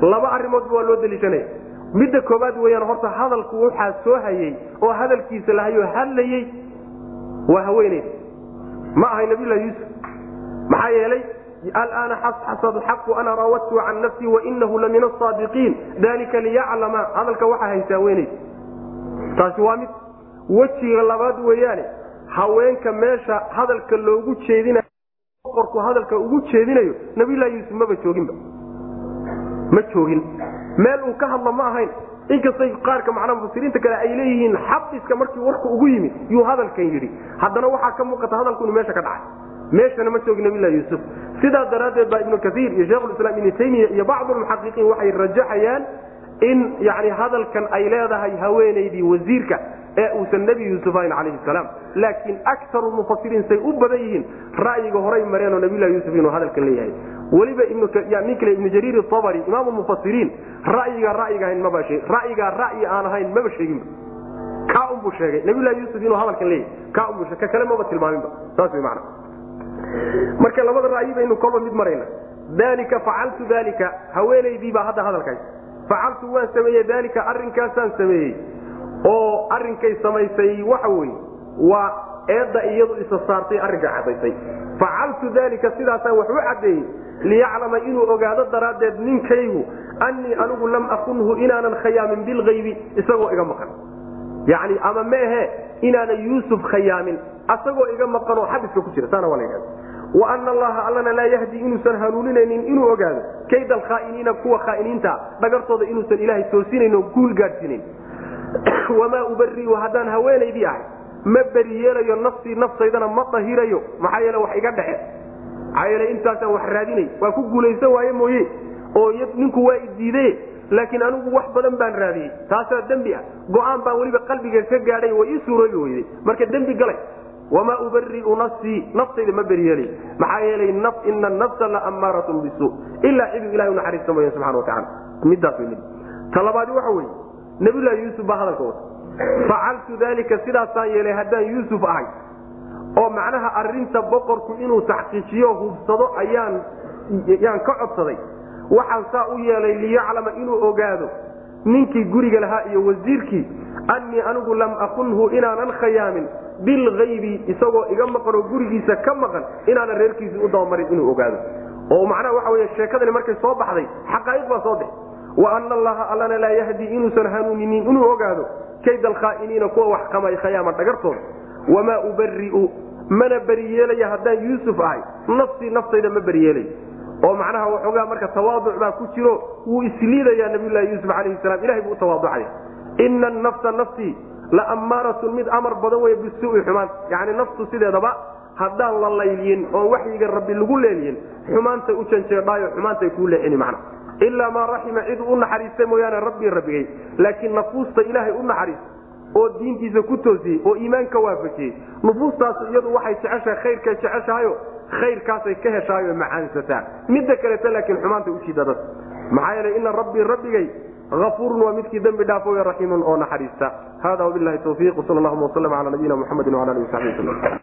laba arrimoodba waa loo deliishanaya midda koobaad weyaan horta hadalku waxaa soo hayey oo hadalkiisa lahayo hadlayey waa haweenayda ma ahay nabiylahi yuusuf. Maxaa yeelay alaana xasxasa xaqu ana raawadtu can nafsii wainahu la min asaadiqiin dalika liyaclama. Hadalka waxaa haysa haweenayda taasi waa mid wejiga labaad weeyaane haweenka meesha hadalka loogu jeedinayo boqorku hadalka ugu jeedinayo nabiylahi yuusuf maba jooginba ma joogin. Meel uu ka hadlo ma ahayn. Inkastay qaarka macnaa mufasiriinta kale ay leeyihiin xabiska markii warku ugu yimid yuu hadalkan yidhi. Haddana waxaa ka muuqata hadalku inu meesha ka dhacay. Meeshana ma joogin nabilahi yuusuf. Sidaa daraaddeed baa ibnu kaiir iyo shekhulislaam ibnu taymiya iyo bacdu lmuxaqiqiin waxay rajaxayaan in yani hadalkan ay leedahay haweenaydii wasiirka ee uusan nebi yuusuf ahayn calayhi salaam. Laakiin akaru mufasiriin say u badan yihiin ra'yiga horay mareenoo nabilahi yuusuf inuu hadalkan leeyahay. Weliba nin kale ibnu jariir abari imaamu mufasiriin ra'yiga ra'yiga ahayn maba ra'yigaa ra'yi aan ahayn maba sheeginba ka unbuu sheegay. Nabilahi yuusuf inuu hadalkan leeyahay ka unbuu ka kale maba tilmaaminba saas way macana marka labada ra'yi baynu kolba mid marayna. Dalika facaltu dalika haweenaydii baa hadda hadalkays facaltu waan sameeyey dalika arrinkaasaan sameeyey. Oo arrinkay samaysay waxa weye waa eedda iyadu isa saartay arrinka cadaysay. Facaltu dalika sidaasaan wax u caddeeyey liyaclama inuu ogaado daraaddeed ninkaygu annii anigu lam akunhu inaanan khayaamin bilgaybi isagoo iga maqan. Yacni ama meehe inaanan yuusuf khayaamin asagoo iga maqanoo xabiska ku jira saana waa la yidhahda wa ana allaha allana laa yahdi inuusan hanuuninaynin inuu ogaado kayd alkhaa'iniina kuwa khaa'iniinta dhagartooda inuusan ilaahay toosinayn oo guul gaadhsiinayn *coughs* wamaa ubariu haddaan haweenaydii ahay ma beri yeelayo nafsii naftaydana ma dahirayo maxaa yeele wax iga dhexe. Maxaa yeele intaasaan wax raadinay. Waa ku guulaysan waaye mooye. Oo ninku waa idiidaye laakiin anigu wax badan baan raadiyey. Taasaa dembi ah. Go'aan baan weliba qalbiga ka gaadhay way ii suuroobi weyday marka dembi galay. Wamaa ubariu nafsii naftayda ma beriyeelay maxaa yeelay ina nafsa la ammaaratun bisu. Ilaa ciduu ilahay unaxariista mooya subxana watacaala midaas way mid. Ta labaadi waxa weeye nabiylahi yuusuf baa hadalka wata facaltu dalika sidaasaan yeelay haddaan yuusuf ahay. Oo macnaha arinta boqorku inuu taxqiijiyo hubsado ayaan yaan ka codsaday. Waxaan saa u yeelay liyaclama inuu ogaado ninkii guriga lahaa iyo wasiirkii annii anigu lam akunhu inaanan khayaamin bilgaybi isagoo iga maqan oo gurigiisa ka maqan inaanan reerkiisii u dabamarin inuu ogaado. Oo macnaha waxa wey sheekadani markay soo baxday xaqaa'iq baa soo bixi wa ana allaha allana laa yahdi inuusan hanuuninin inuu ogaado kayd alkhaa'iniina kuwa wax qamay dhagartooda wamaa ubari'u mana beriyeelaya haddaan yuusuf ahay. Nafsii naftayda ma beriyeelay oo macnaha waxoogaa marka tawaaduc baa ku jiro wuu isliidayaa nabiylahi yuusuf calayhi salaam. Ilahay buu u tawaaducaya ina nafsa nafsii la ammaaratun mid amar badan wey bisuui xumaan. Yani naftu sideedaba haddaan la layliyin oon waxyiga rabbi lagu leeliyin xumaantay u janjeedhaayo xumaantay kuu leexini macna ilaa maa raxima cid u naxariista mooyaane rabbii rabbigay laakiin nafuusta ilaahay u naxariista oo diintiisa ku toosiyey oo iimaanka waafajiyey nufuustaasu iyadu waxay jeceshahay khayrkay jeceshahayo khayrkaasay ka heshaayo macaansataa midda kaleta laakiin xumaantay ujiida dad maxaa yeelay ina rabbii rabbigay afuurun waa midkii dembi dhaafo raxiimun oo naxariista hada wabilahi tawfiiq sal llahuma waslm ala nabiyina muxamedi wala alihi wasaxbi waslm